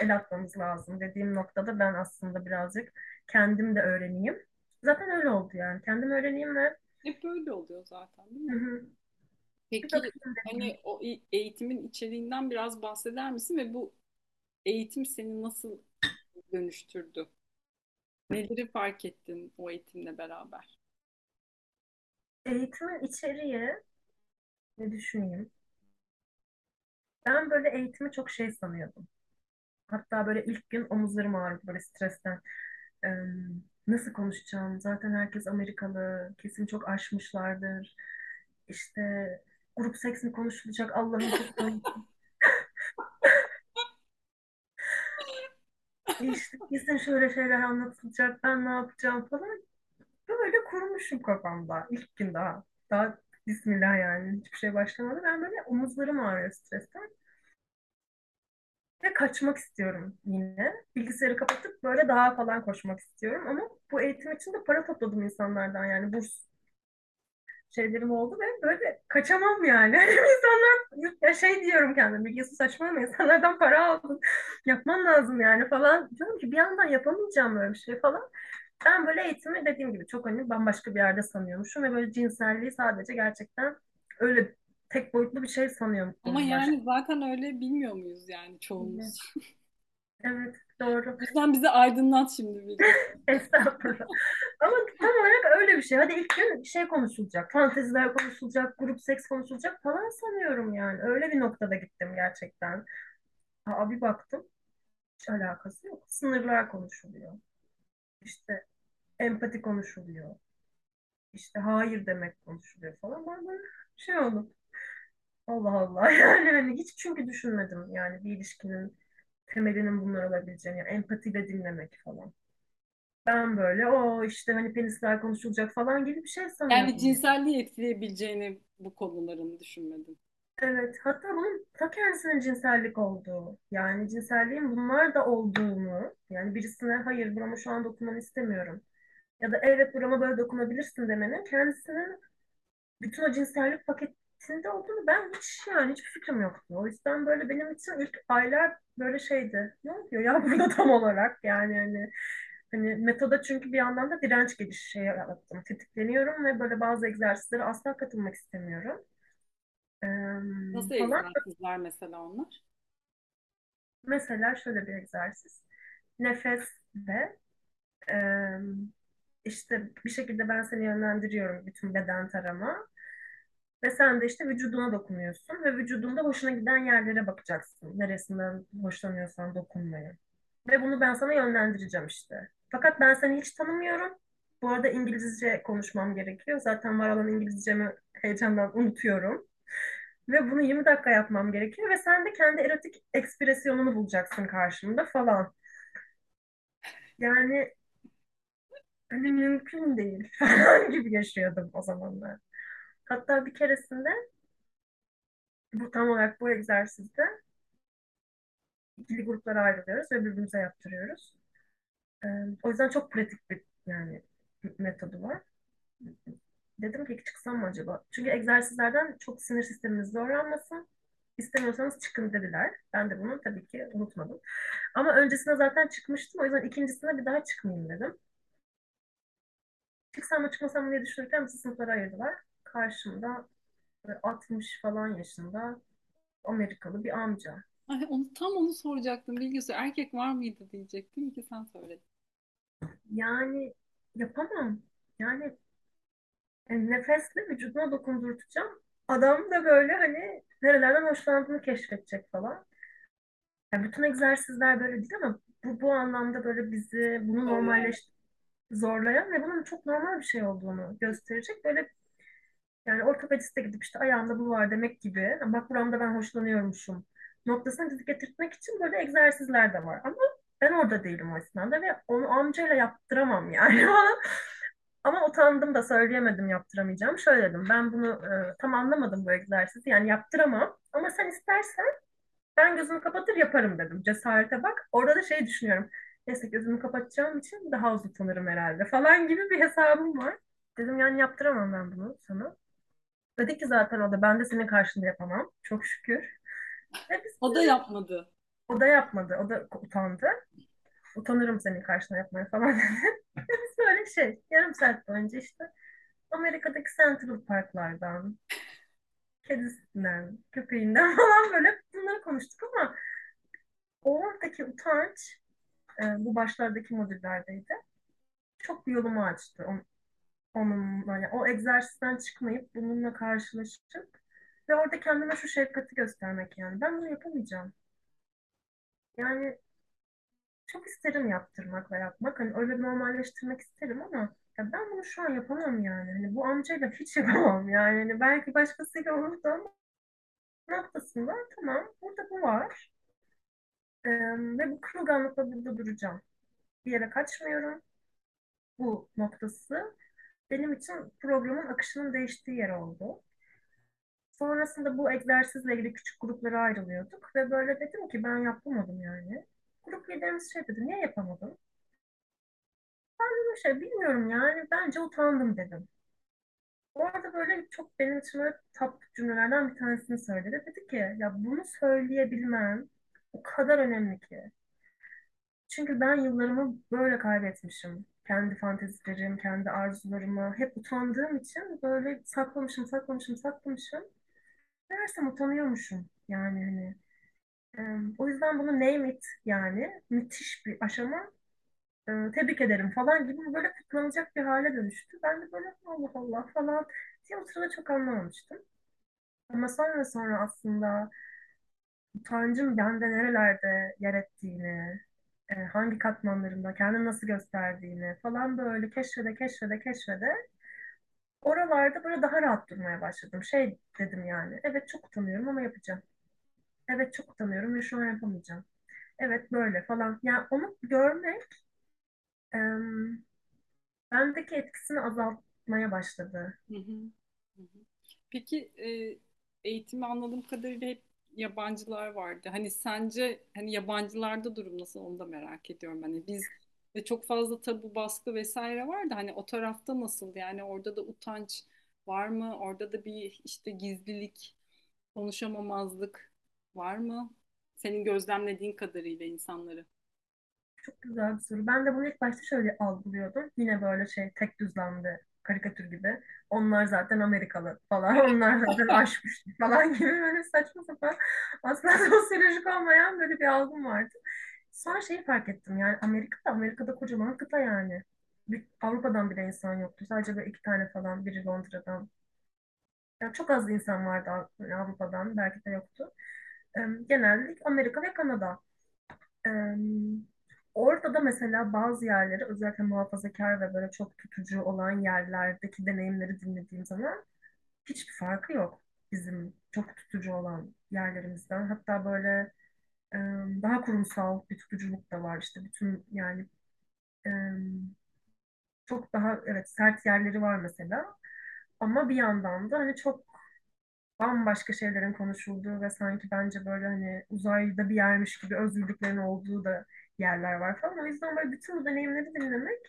el atmamız lazım dediğim noktada ben aslında birazcık kendim de öğreneyim. Zaten öyle oldu yani. Kendim öğreneyim ve Hep böyle oluyor zaten, değil hı mi? hı, bir Peki hani o eğitimin içeriğinden biraz bahseder misin ve bu eğitim seni nasıl dönüştürdü? Neleri fark ettin o eğitimle beraber? Eğitimin içeriği ne düşüneyim? Ben böyle eğitimi çok şey sanıyordum. Hatta böyle ilk gün omuzlarım ağrıdı böyle stresten. Ee, nasıl konuşacağım? Zaten herkes Amerikalı. Kesin çok aşmışlardır. İşte grup seks mi konuşulacak? Allah'ım çok işte kesin şöyle şeyler anlatılacak. Ben ne yapacağım falan. Böyle kurmuşum kafamda ilk gün daha. Daha Bismillah yani hiçbir şey başlamadı. Ben böyle omuzlarım ağrıyor stresten. Ve kaçmak istiyorum yine. Bilgisayarı kapatıp böyle dağa falan koşmak istiyorum. Ama bu eğitim için de para topladım insanlardan yani burs şeylerim oldu ve böyle kaçamam yani. Hani insanlar ya şey diyorum kendime bilgisi saçmalama insanlardan para aldın. Yapman lazım yani falan. Diyorum ki bir yandan yapamayacağım böyle bir şey falan. Ben böyle eğitimi dediğim gibi çok hani bambaşka bir yerde sanıyormuşum ve böyle cinselliği sadece gerçekten öyle tek boyutlu bir şey Ama sanıyormuşum yani zaten öyle bilmiyor muyuz yani çoğumuz? Evet. Doğru. Lütfen bizi aydınlat şimdi Bilge. Estağfurullah. Ama tam olarak öyle bir şey. Hadi ilk gün şey konuşulacak. Fanteziler konuşulacak, grup seks konuşulacak falan sanıyorum yani. Öyle bir noktada gittim gerçekten. Aa, bir baktım. Hiç alakası yok. Sınırlar konuşuluyor. İşte empati konuşuluyor. İşte hayır demek konuşuluyor falan. Ben böyle şey oldum. Allah Allah. Yani hani hiç çünkü düşünmedim yani bir ilişkinin temelinin bunlar olabileceğini. Yani empatiyle dinlemek falan. Ben böyle o işte hani penisler konuşulacak falan gibi bir şey Yani sanıyordum. cinselliği etkileyebileceğini bu konuların düşünmedim. Evet, hatta bunun ta kendisinin cinsellik olduğu, yani cinselliğin bunlar da olduğunu, yani birisine hayır burama şu an dokunmanı istemiyorum ya da evet burama böyle dokunabilirsin demenin kendisinin bütün o cinsellik paketinde olduğunu ben hiç yani hiçbir fikrim yoktu. O yüzden böyle benim için ilk aylar böyle şeydi. Ne oluyor ya burada tam olarak yani hani hani metoda çünkü bir yandan da direnç gelişi şey yarattım. Tetikleniyorum ve böyle bazı egzersizlere asla katılmak istemiyorum. Ee, Nasıl falan. egzersizler mesela onlar? Mesela şöyle bir egzersiz. Nefes ve e, işte bir şekilde ben seni yönlendiriyorum bütün beden tarama. Ve sen de işte vücuduna dokunuyorsun ve vücudunda hoşuna giden yerlere bakacaksın. Neresinden hoşlanıyorsan dokunmaya. Ve bunu ben sana yönlendireceğim işte. Fakat ben seni hiç tanımıyorum. Bu arada İngilizce konuşmam gerekiyor. Zaten var olan İngilizcemi heyecandan unutuyorum. Ve bunu 20 dakika yapmam gerekiyor. Ve sen de kendi erotik ekspresyonunu bulacaksın karşımda falan. Yani hani mümkün değil falan gibi yaşıyordum o zamanlar. Hatta bir keresinde bu tam olarak bu egzersizde ikili gruplara ayrılıyoruz ve birbirimize yaptırıyoruz. Ee, o yüzden çok pratik bir yani metodu var. Dedim ki çıksam mı acaba? Çünkü egzersizlerden çok sinir sistemimiz zorlanmasın. İstemiyorsanız çıkın dediler. Ben de bunu tabii ki unutmadım. Ama öncesinde zaten çıkmıştım. O yüzden ikincisine bir daha çıkmayayım dedim. Çıksam mı çıkmasam mı diye düşünürken bizi sınıflara ayırdılar. Karşımda böyle 60 falan yaşında Amerikalı bir amca. Ay, onu, tam onu soracaktım Bilgisi. Erkek var mıydı diyecektim ki sen söyledin. Yani yapamam. Yani Yani nefesle vücuduna dokundurtacağım. Adam da böyle hani nerelerden hoşlandığını keşfedecek falan. Yani bütün egzersizler böyle değil ama bu, bu anlamda böyle bizi bunu normalleş zorlayan ve bunun çok normal bir şey olduğunu gösterecek. Böyle yani ortopediste gidip işte ayağımda bu var demek gibi. Bak buramda ben hoşlanıyormuşum noktasına bizi getirtmek için böyle egzersizler de var. Ama ben orada değilim o esnada ve onu amcayla yaptıramam yani. Ama utandım da söyleyemedim yaptıramayacağım. Şöyle dedim ben bunu e, tam anlamadım bu egzersizi yani yaptıramam ama sen istersen ben gözümü kapatır yaparım dedim. Cesarete bak. Orada da şey düşünüyorum. Neyse gözümü kapatacağım için daha az utanırım herhalde falan gibi bir hesabım var. Dedim yani yaptıramam ben bunu sana. Dedi ki zaten o da ben de senin karşında yapamam. Çok şükür. Ve biz O da yapmadı. o da yapmadı. O da utandı. Utanırım senin karşına yapmaya falan dedi. Biz böyle şey yarım saat boyunca işte Amerika'daki Central Parklardan, kedisinden, köpeğinden falan böyle bunları konuştuk ama oradaki utanç e, bu başlardaki modüllerdeydi. Çok bir yolumu açtı. On- Onun, yani o egzersizden çıkmayıp bununla karşılaşıp ve orada kendime şu şefkati göstermek yani. Ben bunu yapamayacağım. Yani çok isterim yaptırmak ve yapmak. Hani öyle normalleştirmek isterim ama ya ben bunu şu an yapamam yani. Hani bu amcayla hiç yapamam yani. Hani belki başkasıyla olurdu ama noktasında tamam burada bu var. Ee, ve bu kırılganlıkla burada duracağım. Bir yere kaçmıyorum. Bu noktası benim için programın akışının değiştiği yer oldu. Sonrasında bu egzersizle ilgili küçük gruplara ayrılıyorduk ve böyle dedim ki ben yapamadım yani. Grup liderimiz şey dedi, niye yapamadın? Bir şey bilmiyorum yani bence utandım dedim. Orada böyle çok benim için böyle top cümlelerden bir tanesini söyledi. Dedi ki ya bunu söyleyebilmem o kadar önemli ki. Çünkü ben yıllarımı böyle kaybetmişim. Kendi fantezilerim, kendi arzularımı hep utandığım için böyle saklamışım, saklamışım, saklamışım. Meğersem utanıyormuşum. Yani hani o yüzden bunu name it yani müthiş bir aşama. Tebrik ederim falan gibi böyle kutlanacak bir hale dönüştü. Ben de böyle Allah Allah falan diye o sırada çok anlamamıştım. Ama sonra sonra aslında utancın bende nerelerde yer ettiğini, e, hangi katmanlarında kendini nasıl gösterdiğini falan böyle keşfede keşfede keşfede oralarda böyle daha rahat durmaya başladım. Şey dedim yani, evet çok utanıyorum ama yapacağım. Evet çok utanıyorum ve şu an yapamayacağım. Evet böyle falan. Yani onu görmek em, bendeki etkisini azaltmaya başladı. Peki e, eğitimi anladığım kadarıyla hep yabancılar vardı. Hani sence hani yabancılarda durum nasıl onu da merak ediyorum. Hani biz de çok fazla tabu baskı vesaire var da hani o tarafta nasıl? Yani orada da utanç var mı? Orada da bir işte gizlilik, konuşamamazlık var mı? Senin gözlemlediğin kadarıyla insanları. Çok güzel bir soru. Ben de bunu ilk başta şöyle algılıyordum. Yine böyle şey tek düzlemde karikatür gibi. Onlar zaten Amerikalı falan. Onlar zaten aşmış falan gibi böyle saçma sapan aslında sosyolojik olmayan böyle bir algım vardı. Sonra şeyi fark ettim yani Amerika'da Amerika'da kocaman kıta yani. Bir, Avrupa'dan bile insan yoktu. Sadece böyle iki tane falan. Biri Londra'dan. Yani çok az insan vardı Av- Avrupa'dan. Belki de yoktu. Em, Genellikle Amerika ve Kanada. Orada da mesela bazı yerleri özellikle muhafazakar ve böyle çok tutucu olan yerlerdeki deneyimleri dinlediğim zaman hiçbir farkı yok bizim çok tutucu olan yerlerimizden. Hatta böyle daha kurumsal bir tutuculuk da var işte bütün yani çok daha evet sert yerleri var mesela. Ama bir yandan da hani çok bambaşka şeylerin konuşulduğu ve sanki bence böyle hani uzayda bir yermiş gibi özgürlüklerin olduğu da yerler var falan. O yüzden böyle bütün bu deneyimleri dinlemek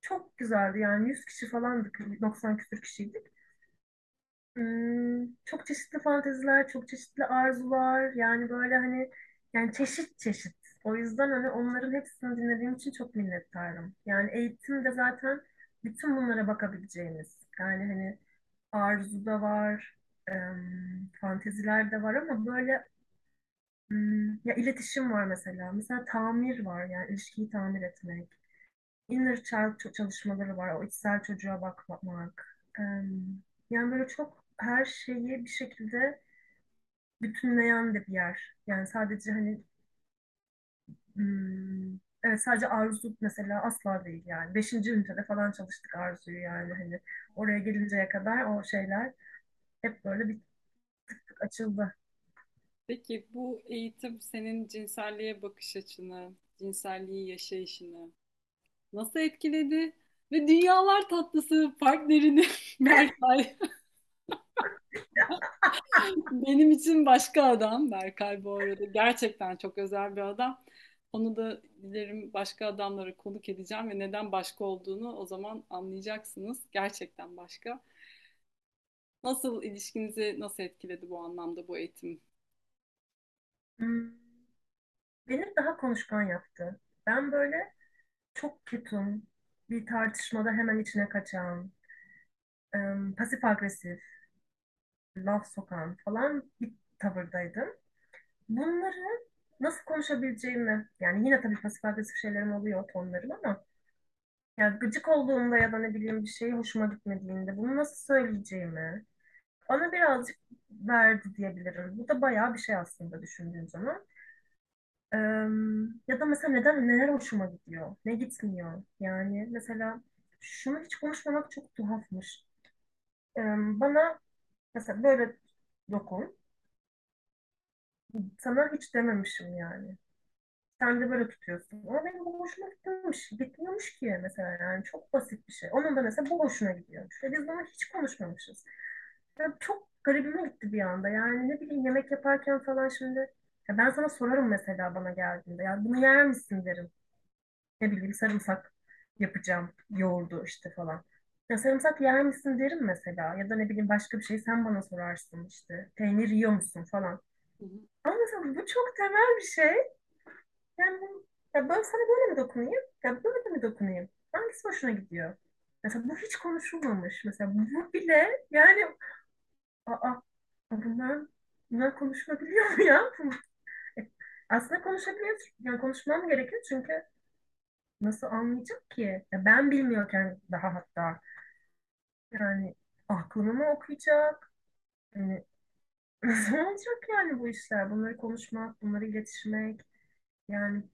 çok güzeldi. Yani 100 kişi falandık, 90 küsur kişiydik. Hmm, çok çeşitli fanteziler, çok çeşitli arzular. Yani böyle hani yani çeşit çeşit. O yüzden hani onların hepsini dinlediğim için çok minnettarım. Yani eğitim de zaten bütün bunlara bakabileceğimiz. Yani hani arzu da var, em, fanteziler de var ama böyle hmm, ya iletişim var mesela. Mesela tamir var yani ilişkiyi tamir etmek. Inner child çalışmaları var. O içsel çocuğa bakmak. Yani böyle çok her şeyi bir şekilde bütünleyen de bir yer. Yani sadece hani hmm, evet sadece arzu mesela asla değil yani. Beşinci ünitede falan çalıştık arzuyu yani hani oraya gelinceye kadar o şeyler hep böyle bir tık açıldı. Peki bu eğitim senin cinselliğe bakış açını, cinselliği yaşayışını nasıl etkiledi? Ve dünyalar tatlısı partnerini Berkay. Benim için başka adam Berkay bu arada. Gerçekten çok özel bir adam. Onu da dilerim başka adamlara konuk edeceğim ve neden başka olduğunu o zaman anlayacaksınız. Gerçekten başka. Nasıl ilişkinizi nasıl etkiledi bu anlamda bu eğitim? Hmm, beni daha konuşkan yaptı. Ben böyle çok ketum, bir tartışmada hemen içine kaçan, pasif agresif, laf sokan falan bir tavırdaydım. Bunları nasıl konuşabileceğimi, yani yine tabii pasif agresif şeylerim oluyor tonlarım ama yani gıcık olduğumda ya da ne bileyim bir şey hoşuma gitmediğinde bunu nasıl söyleyeceğimi bana birazcık verdi diyebilirim. Bu da bayağı bir şey aslında düşündüğüm zaman. Em, ya da mesela neden neler hoşuma gidiyor, ne gitmiyor. Yani mesela şunu hiç konuşmamak çok tuhafmış. Em, bana mesela böyle dokun, sana hiç dememişim yani. Sen de böyle tutuyorsun. Ama benim bu hoşuma gitmemiş, gitmiyormuş ki mesela yani çok basit bir şey. Onun da mesela bu hoşuna gidiyormuş. Ve biz bunu hiç konuşmamışız. Ya çok garibime gitti bir anda. Yani ne bileyim yemek yaparken falan şimdi ya ben sana sorarım mesela bana geldiğinde. Ya bunu yer misin derim. Ne bileyim sarımsak yapacağım. Yoğurdu işte falan. Ya sarımsak yer misin derim mesela. Ya da ne bileyim başka bir şey sen bana sorarsın işte. Peynir yiyor musun falan. Ama mesela bu çok temel bir şey. Yani bu- ya ben sana böyle mi dokunayım? Ya böyle mi dokunayım? Hangisi hoşuna gidiyor? Mesela bu hiç konuşulmamış. Mesela bu bile yani aa bunlar, bunlar konuşulabiliyor mu ya? konuşabiliyorsun. Yani konuşmam gerekiyor çünkü nasıl anlayacak ki? Ya ben bilmiyorken daha hatta yani aklını mı okuyacak? Yani nasıl olacak yani bu işler? Bunları konuşmak, bunları iletişmek yani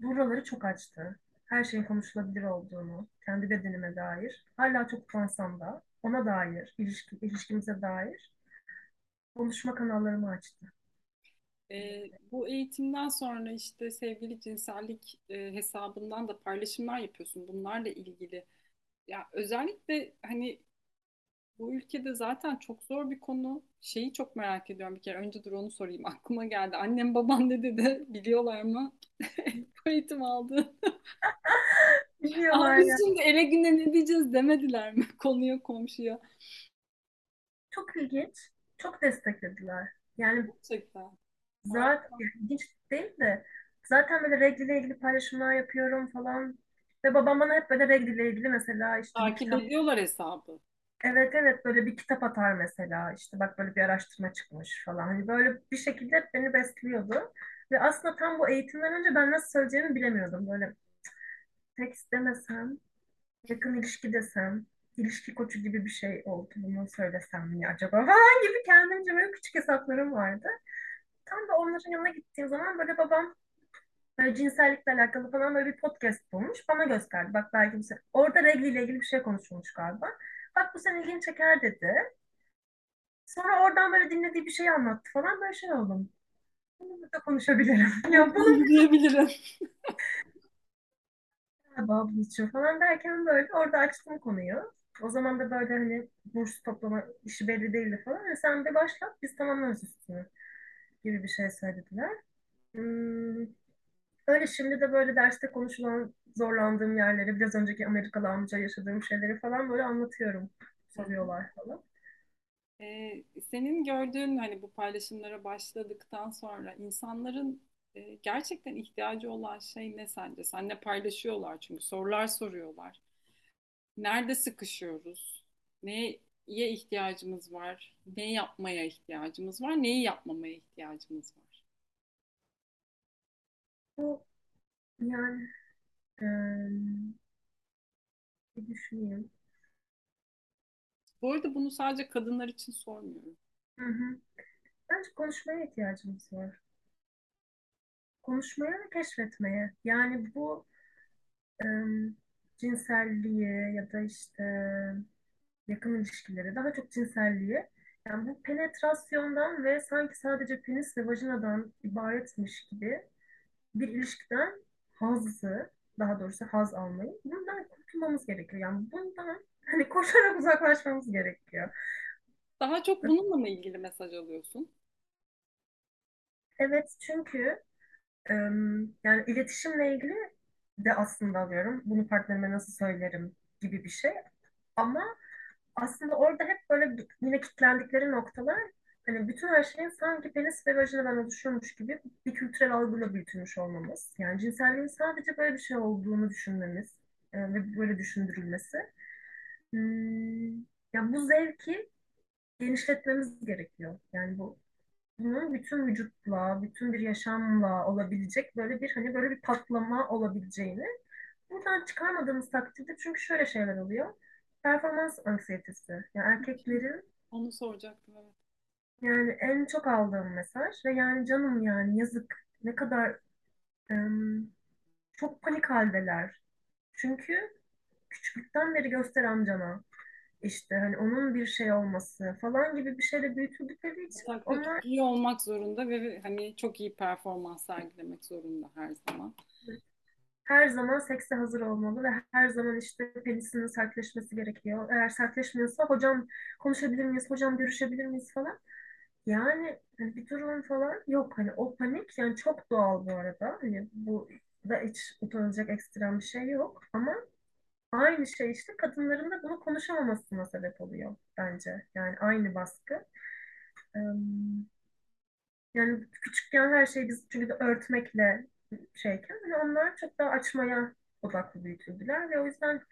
buraları çok açtı. Her şeyin konuşulabilir olduğunu, kendi bedenime dair, hala çok utansam da ona dair, ilişki, ilişkimize dair konuşma kanallarımı açtı. E, bu eğitimden sonra işte sevgili cinsellik e, hesabından da paylaşımlar yapıyorsun bunlarla ilgili. Ya özellikle hani bu ülkede zaten çok zor bir konu. Şeyi çok merak ediyorum bir kere. Önce dur onu sorayım. Aklıma geldi. Annem baban ne dedi? Biliyorlar mı? Bu eğitim aldı. Biliyorlar biz ya. şimdi eve güne ne diyeceğiz demediler mi? Konuya komşuya. Çok ilginç. Çok desteklediler. Yani Gerçekten. zaten yani ilginç değil de zaten böyle regle ilgili paylaşımlar yapıyorum falan. Ve babam bana hep böyle regle ilgili mesela işte bir Takip kitap ediyorlar hesabı. Evet evet böyle bir kitap atar mesela işte bak böyle bir araştırma çıkmış falan hani böyle bir şekilde hep beni besliyordu ve aslında tam bu eğitimden önce ben nasıl söyleyeceğimi bilemiyordum böyle tekst demesem yakın ilişki desem ilişki koçu gibi bir şey olduğunu söylesem mi acaba falan gibi kendimce böyle küçük hesaplarım vardı. Tam da onların yanına gittiğim zaman böyle babam böyle cinsellikle alakalı falan böyle bir podcast bulmuş bana gösterdi. Bak belki bu se- orada regl ile ilgili bir şey konuşulmuş galiba. Bak bu senin ilgini çeker dedi. Sonra oradan böyle dinlediği bir şey anlattı falan böyle şey oldum. Bunu burada konuşabilirim. Ya bunu Buradan galiba buluşuyor falan derken böyle orada açtım konuyu. O zaman da böyle hani burs toplama işi belli değildi falan. Yani sen bir başla biz tamamlarız üstünü gibi bir şey söylediler. Hmm, öyle şimdi de böyle derste konuşulan zorlandığım yerleri biraz önceki Amerikalı amca yaşadığım şeyleri falan böyle anlatıyorum. Soruyorlar falan. Ee, senin gördüğün hani bu paylaşımlara başladıktan sonra insanların e, gerçekten ihtiyacı olan şey ne sence? Seninle paylaşıyorlar çünkü sorular soruyorlar. Nerede sıkışıyoruz? Neye ihtiyacımız var? Ne yapmaya ihtiyacımız var? Neyi yapmamaya ihtiyacımız var? Bu yani bir düşüneyim. Bu arada bunu sadece kadınlar için sormuyorum. Hı hı. Bence konuşmaya ihtiyacımız var. Konuşmaya ve keşfetmeye. Yani bu em, cinselliği ya da işte yakın ilişkileri, daha çok cinselliği. Yani bu penetrasyondan ve sanki sadece penis ve vajinadan ibaretmiş gibi bir ilişkiden hazzı, daha doğrusu haz almayı, bundan kurtulmamız gerekiyor. Yani bundan hani koşarak uzaklaşmamız gerekiyor. Daha çok bununla mı ilgili mesaj alıyorsun? Evet çünkü yani iletişimle ilgili de aslında alıyorum. Bunu partnerime nasıl söylerim gibi bir şey. Ama aslında orada hep böyle yine kilitlendikleri noktalar hani bütün her şeyin sanki penis ve vajinadan oluşuyormuş gibi bir kültürel algıyla büyütülmüş olmamız. Yani cinselliğin sadece böyle bir şey olduğunu düşünmemiz e, ve böyle düşündürülmesi. Hmm, ya bu zevki genişletmemiz gerekiyor. Yani bu bütün vücutla, bütün bir yaşamla olabilecek böyle bir hani böyle bir patlama olabileceğini buradan çıkarmadığımız takdirde çünkü şöyle şeyler oluyor. Performans anksiyetesi. Yani erkeklerin Onu soracaktım evet. yani en çok aldığım mesaj ve yani canım yani yazık ne kadar em, çok panik haldeler. Çünkü küçüklükten beri göster amcana işte hani onun bir şey olması falan gibi bir şeyle büyütüldükleri için çok onlar iyi olmak zorunda ve hani çok iyi performans sergilemek zorunda her zaman. her zaman sekse hazır olmalı ve her zaman işte penisinin sertleşmesi gerekiyor. Eğer sertleşmiyorsa hocam konuşabilir miyiz, hocam görüşebilir miyiz falan. Yani hani bir durum falan yok. Hani o panik yani çok doğal bu arada. Hani bu da hiç utanılacak ekstrem bir şey yok. Ama aynı şey işte kadınların da bunu konuşamamasına sebep oluyor bence. Yani aynı baskı. Yani küçükken her şeyi biz çünkü de örtmekle şeyken hani onlar çok daha açmaya odaklı büyütüldüler ve o yüzden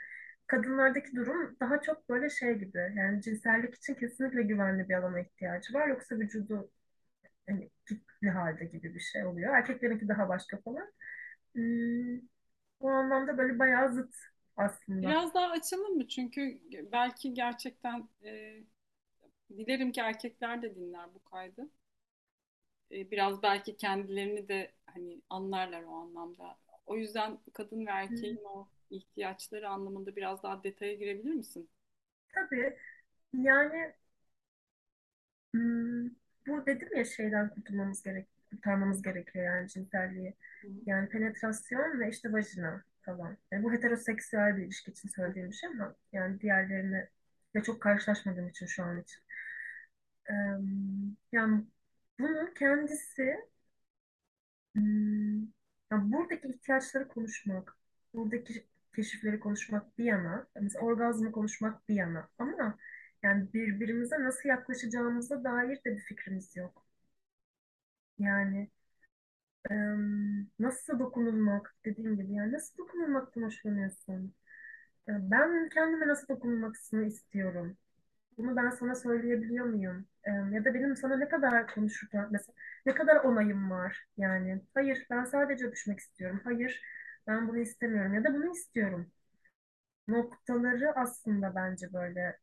kadınlardaki durum daha çok böyle şey gibi yani cinsellik için kesinlikle güvenli bir alana ihtiyacı var yoksa vücudu hani kitli halde gibi bir şey oluyor. Erkeklerinki daha başka falan. Hmm, o anlamda böyle bayağı zıt aslında. Biraz daha açalım mı? Çünkü belki gerçekten e, dilerim ki erkekler de dinler bu kaydı. E, biraz belki kendilerini de hani anlarlar o anlamda. O yüzden kadın ve Hmm, erkeğin o ihtiyaçları anlamında biraz daha detaya girebilir misin? tabii yani Hmm, bu dedim ya şeyden kurtulmamız gerek, kurtarmamız gerekiyor yani cinselliği. Hı. Yani penetrasyon ve işte vajina falan. Yani bu heteroseksüel bir ilişki için söylediğim bir şey ama yani diğerlerini de çok karşılaşmadığım için şu an için. Yani bunun kendisi hmm, yani buradaki ihtiyaçları konuşmak, buradaki keşifleri konuşmak bir yana, mesela orgazmı konuşmak bir yana ama yani birbirimize nasıl yaklaşacağımıza dair de bir fikrimiz yok. Yani nasıl dokunulmak dediğim gibi yani nasıl dokunulmaktan hoşlanıyorsun? Ben kendime nasıl dokunulmasını istiyorum. Bunu ben sana söyleyebiliyor muyum? Ya da benim sana ne kadar konuşurken mesela ne kadar onayım var? Yani hayır ben sadece öpüşmek istiyorum. Hayır ben bunu istemiyorum ya da bunu istiyorum. Noktaları aslında bence böyle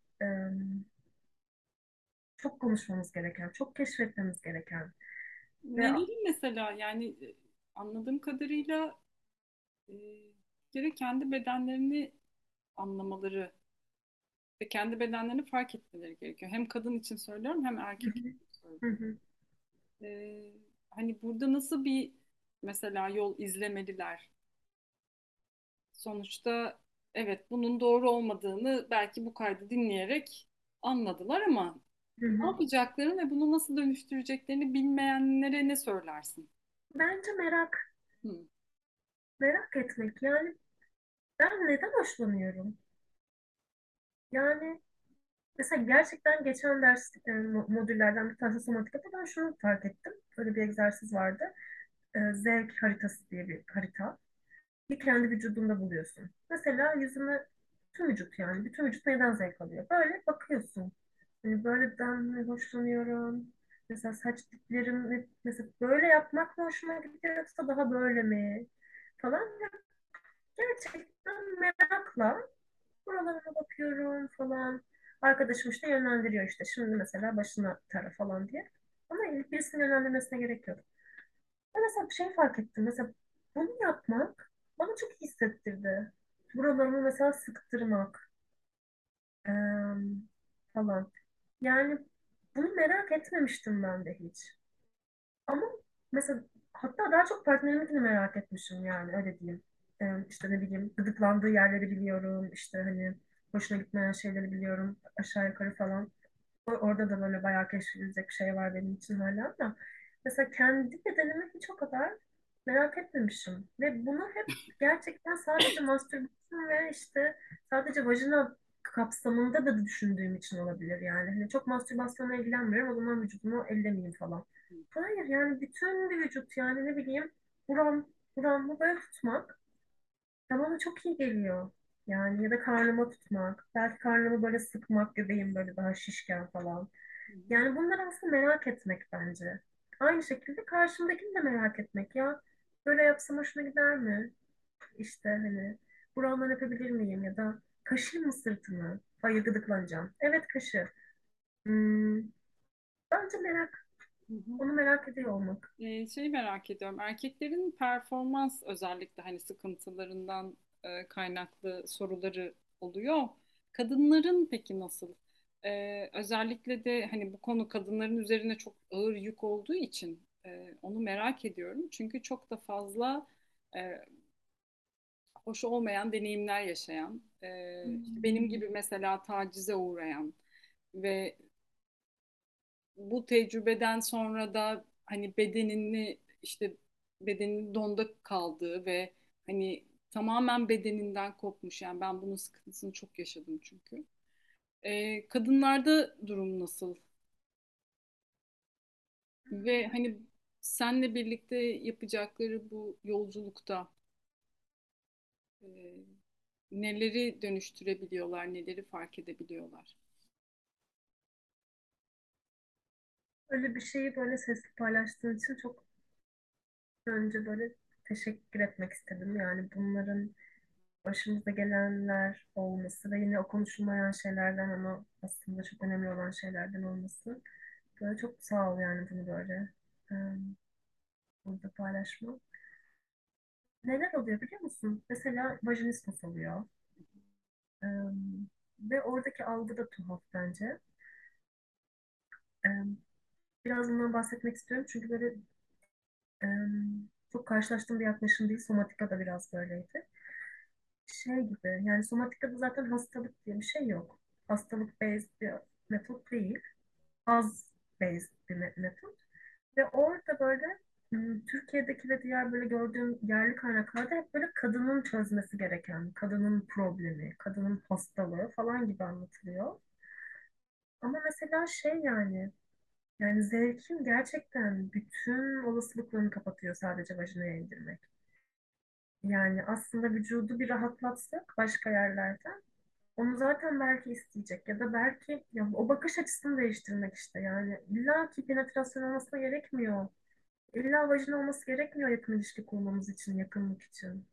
çok konuşmamız gereken, çok keşfetmemiz gereken Neleri mesela yani e, anladığım kadarıyla e, bir kere kendi bedenlerini anlamaları ve kendi bedenlerini fark etmeleri gerekiyor. Hem kadın için söylüyorum hem erkek için söylüyorum. Ee, hani burada nasıl bir mesela yol izlemeliler? Sonuçta evet bunun doğru olmadığını belki bu kaydı dinleyerek anladılar ama hı ne hı. yapacaklarını ve bunu nasıl dönüştüreceklerini bilmeyenlere ne söylersin? Bence merak Hı. Merak etmek yani ben neden hoşlanıyorum? Yani mesela gerçekten geçen ders e, mo- modüllerden bir tanesi somatikada ben şunu fark ettim. Böyle bir egzersiz vardı. E, zevk haritası diye bir harita. Bir kendi vücudunda buluyorsun. Mesela yüzüme tüm vücut yani bütün vücut neden zevk alıyor? Böyle bakıyorsun. Hani böyle ben hoşlanıyorum? Mesela saç diplerim mesela böyle yapmak mı hoşuma gidiyor yoksa daha böyle mi? Falan. Gerçekten merakla Buralarına bakıyorum falan. Arkadaşım işte yönlendiriyor işte. Şimdi mesela başına tara falan diye. Ama birisinin yönlendirmesine gerek yok. Ben mesela bir şey fark ettim. Mesela bunu yapmak bana çok iyi hissettirdi. Buralarımı mesela sıktırmak eee, falan. Yani bunu merak etmemiştim ben de hiç. Ama mesela hatta daha çok partneriminkini merak etmişim yani öyle diyeyim. Ee, işte ne bileyim gıdıklandığı yerleri biliyorum. işte hani hoşuna gitmeyen şeyleri biliyorum. Aşağı yukarı falan. Orada da böyle bayağı keşfedilecek şey var benim için hala ama mesela kendi bedenimi hiç o kadar merak etmemişim. Ve bunu hep gerçekten sadece mastürbasyon ve işte sadece vajina kapsamında da düşündüğüm için olabilir yani. Hani çok mastürbasyonla ilgilenmiyorum o zaman vücudumu ellemeyeyim falan. Hayır yani bütün bir vücut yani ne bileyim buram, buramı böyle tutmak ya çok iyi geliyor. Yani ya da karnıma tutmak. Belki karnımı böyle sıkmak, göbeğim böyle daha şişken falan. Yani bunlar aslında merak etmek bence. Aynı şekilde karşımdakini de merak etmek. Ya böyle yapsam hoşuna gider mi? İşte hani buramdan öpebilir miyim? Ya da kaşıyım mı sırtımı? Hayır gıdıklanacağım. Evet kaşı. Hmm, bence merak. Hı hı. Onu merak ediyor olmak. Ee, şeyi merak ediyorum. Erkeklerin performans özellikle hani sıkıntılarından e, kaynaklı soruları oluyor. Kadınların peki nasıl? Ee, özellikle de hani bu konu kadınların üzerine çok ağır yük olduğu için e, onu merak ediyorum. Çünkü çok da fazla e, hoş olmayan deneyimler yaşayan, e, işte benim gibi mesela tacize uğrayan ve bu tecrübeden sonra da hani bedenini işte bedenin donda kaldığı ve hani tamamen bedeninden kopmuş yani ben bunun sıkıntısını çok yaşadım çünkü. Ee, kadınlarda durum nasıl? Ve hani senle birlikte yapacakları bu yolculukta e, neleri dönüştürebiliyorlar, neleri fark edebiliyorlar? Öyle bir şeyi böyle sesli paylaştığın için çok önce böyle teşekkür etmek istedim. Yani bunların başımıza gelenler olması ve yine o konuşulmayan şeylerden ama aslında çok önemli olan şeylerden olması. Böyle çok sağ ol yani bunu böyle e, burada paylaşma. Neler oluyor biliyor musun? Mesela vajinismus oluyor. E, ve oradaki algı da tuhaf bence. E, biraz bundan bahsetmek istiyorum çünkü böyle e, çok karşılaştığım bir yaklaşım değil. Somatika da biraz böyleydi. Şey gibi yani somatikada zaten hastalık diye bir şey yok. Hastalık based bir metot değil. Az based bir me- metot. Ve orada böyle Türkiye'deki ve diğer böyle gördüğüm yerli kaynaklarda hep böyle kadının çözmesi gereken, kadının problemi, kadının hastalığı falan gibi anlatılıyor. Ama mesela şey yani yani zevkin gerçekten bütün olasılıklarını kapatıyor sadece vajinaya indirmek. Yani aslında vücudu bir rahatlatsak başka yerlerden onu zaten belki isteyecek ya da belki ya o bakış açısını değiştirmek işte yani illa ki penetrasyon olmasına gerekmiyor. İlla vajin olması gerekmiyor yakın ilişki kurmamız için, yakınlık için.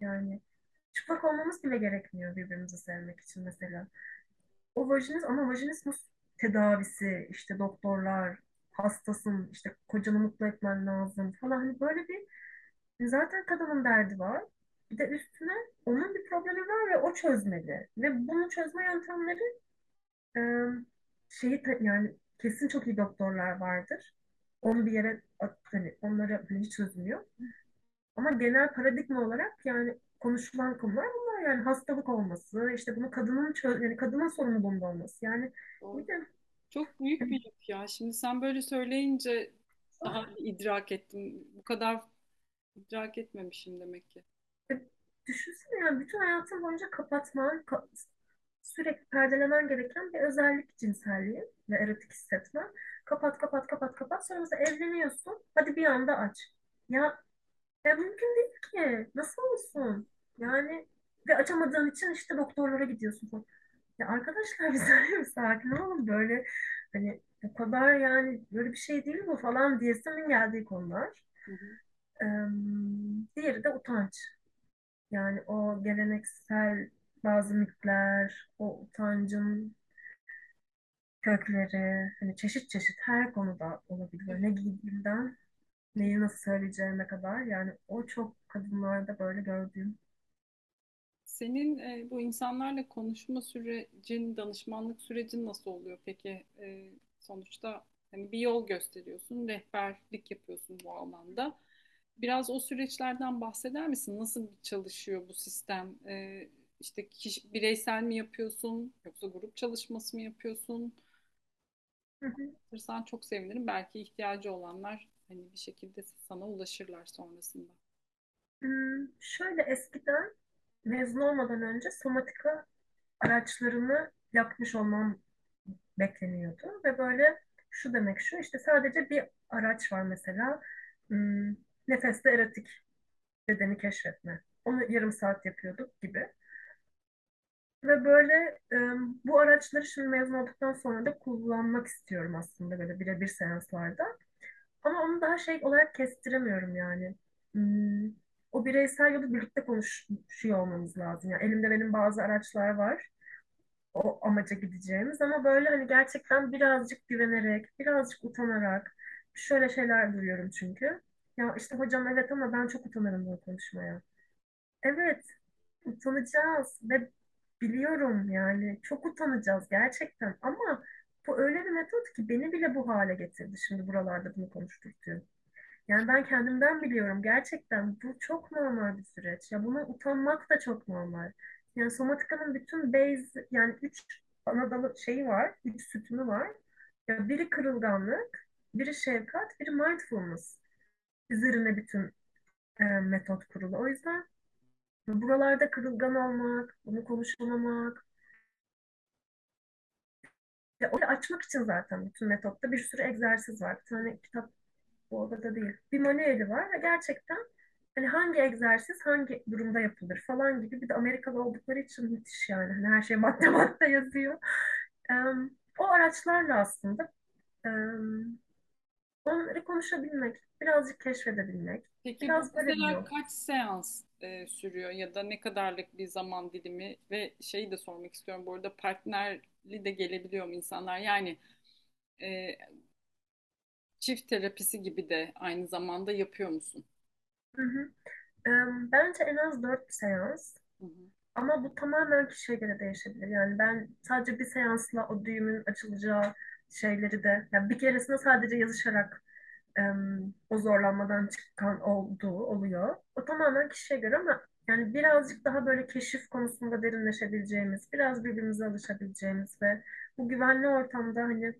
Yani çıplak olmamız bile gerekmiyor birbirimizi sevmek için mesela. O vajiniz ama vajinismus tedavisi işte doktorlar hastasın işte kocanı mutlu etmen lazım falan hani böyle bir zaten kadının derdi var. Bir de üstüne onun bir problemi var ve o çözmeli. Ve bunu çözme yöntemleri şeyi yani kesin çok iyi doktorlar vardır. Onu bir yere at- hani onları hani hiç çözmüyor. Ama genel paradigma olarak yani konuşulan konular bunlar yani hastalık olması, işte bunu kadının çöz yani kadının sorumluluğunda olması. Yani bir de Çok büyük bir yük ya. Şimdi sen böyle söyleyince daha idrak ettim. Bu kadar idrak etmemişim demek ki. e, düşünsene yani bütün hayatın boyunca kapatman, ka- sürekli perdelemen gereken bir özellik cinselliği ve erotik hissetmen. Kapat, kapat, kapat, kapat. Sonra mesela evleniyorsun. Hadi bir anda aç. Ya Ya mümkün değil ki. Nasıl olsun? Yani ve açamadığın için işte doktorlara gidiyorsun falan. Ya arkadaşlar biz bir sakin olalım böyle hani bu kadar yani böyle bir şey değil bu falan diyesimin geldiği konular. Hı hı. Ee, diğeri de utanç. Yani o geleneksel bazı mitler, o utancın kökleri, hani çeşit çeşit her konuda Evet. ne giydiğimden neyi nasıl söyleyeceğime kadar yani o çok kadınlarda böyle gördüğüm Senin e, bu insanlarla konuşma sürecin, danışmanlık sürecin nasıl oluyor peki? E, sonuçta hani bir yol gösteriyorsun, rehberlik yapıyorsun bu alanda. Biraz o süreçlerden bahseder misin? Nasıl çalışıyor bu sistem? E, işte kişi, bireysel mi yapıyorsun, yoksa grup çalışması mı yapıyorsun? Anlatırsan çok sevinirim. Belki ihtiyacı olanlar hani bir şekilde sana ulaşırlar sonrasında. Hmm, şöyle eskiden mezun olmadan önce somatika araçlarını yapmış olmam bekleniyordu ve böyle şu demek şu işte sadece bir araç var mesela hmm, nefeste erotik bedeni keşfetme. Onu yarım saat yapıyorduk gibi. Ve böyle e, bu araçları şimdi mezun olduktan sonra da kullanmak istiyorum aslında böyle birebir seanslarda. Ama onu daha şey olarak kestiremiyorum yani. Hmm, o bireysel yolu birlikte konuşuyor olmamız lazım. Yani elimde benim bazı araçlar var. O amaca gideceğimiz ama böyle hani gerçekten birazcık güvenerek, birazcık utanarak şöyle şeyler duyuyorum çünkü. Ya işte hocam evet ama ben çok utanırım bu konuşmaya. Evet, utanacağız ve biliyorum yani çok utanacağız gerçekten ama bu öyle bir metot ki beni bile bu hale getirdi şimdi buralarda bunu konuşturtuyor. Yani ben kendimden biliyorum gerçekten bu çok normal bir süreç. Ya buna utanmak da çok normal. Yani somatikanın bütün base yani üç ana dalı şeyi var, üç sütunu var. Ya biri kırılganlık, biri şefkat, biri mindfulness. Üzerine bütün e, metot kurulu. O yüzden buralarda kırılgan olmak, bunu konuşamamak, ya onu açmak için zaten bütün metotta bir sürü egzersiz var. Bir tane kitap Bu odada değil. Bir manueli var ve gerçekten hani hangi egzersiz hangi durumda yapılır falan gibi bir de Amerikalı oldukları için müthiş yani. Hani her şey madde madde yazıyor. Em, o araçlarla aslında Ee, onları konuşabilmek, birazcık keşfedebilmek. Peki bu Biraz mesela yol. kaç seans e, sürüyor ya da ne kadarlık bir zaman dilimi ve şeyi de sormak istiyorum bu arada partnerli de gelebiliyor mu insanlar? Yani e, çift terapisi gibi de aynı zamanda yapıyor musun? Hı hı. Bence en az dört seans. Hı hı. Ama bu tamamen kişiye göre değişebilir. Yani ben sadece bir seansla o düğümün açılacağı şeyleri de, yani bir keresinde sadece yazışarak o zorlanmadan çıkan olduğu oluyor. O tamamen kişiye göre ama yani birazcık daha böyle keşif konusunda derinleşebileceğimiz, biraz birbirimize alışabileceğimiz ve bu güvenli ortamda hani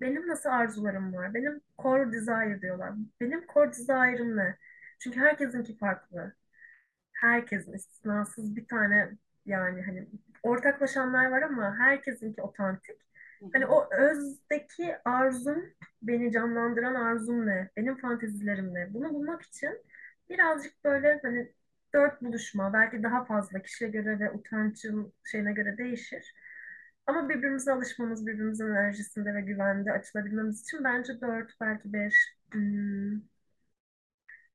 benim nasıl arzularım var, benim core desire diyorlar. Benim core desire'ım ne? Çünkü herkesinki farklı herkesin istisnasız bir tane yani hani ortaklaşanlar var ama herkesinki otantik. Hani o özdeki arzum, beni canlandıran arzum ne? Benim fantezilerim ne? Bunu bulmak için birazcık böyle hani dört buluşma, belki daha fazla kişiye göre ve utancın şeyine göre değişir. Ama birbirimize alışmamız, birbirimizin enerjisinde ve güvende açılabilmemiz için bence dört, belki beş, hmm,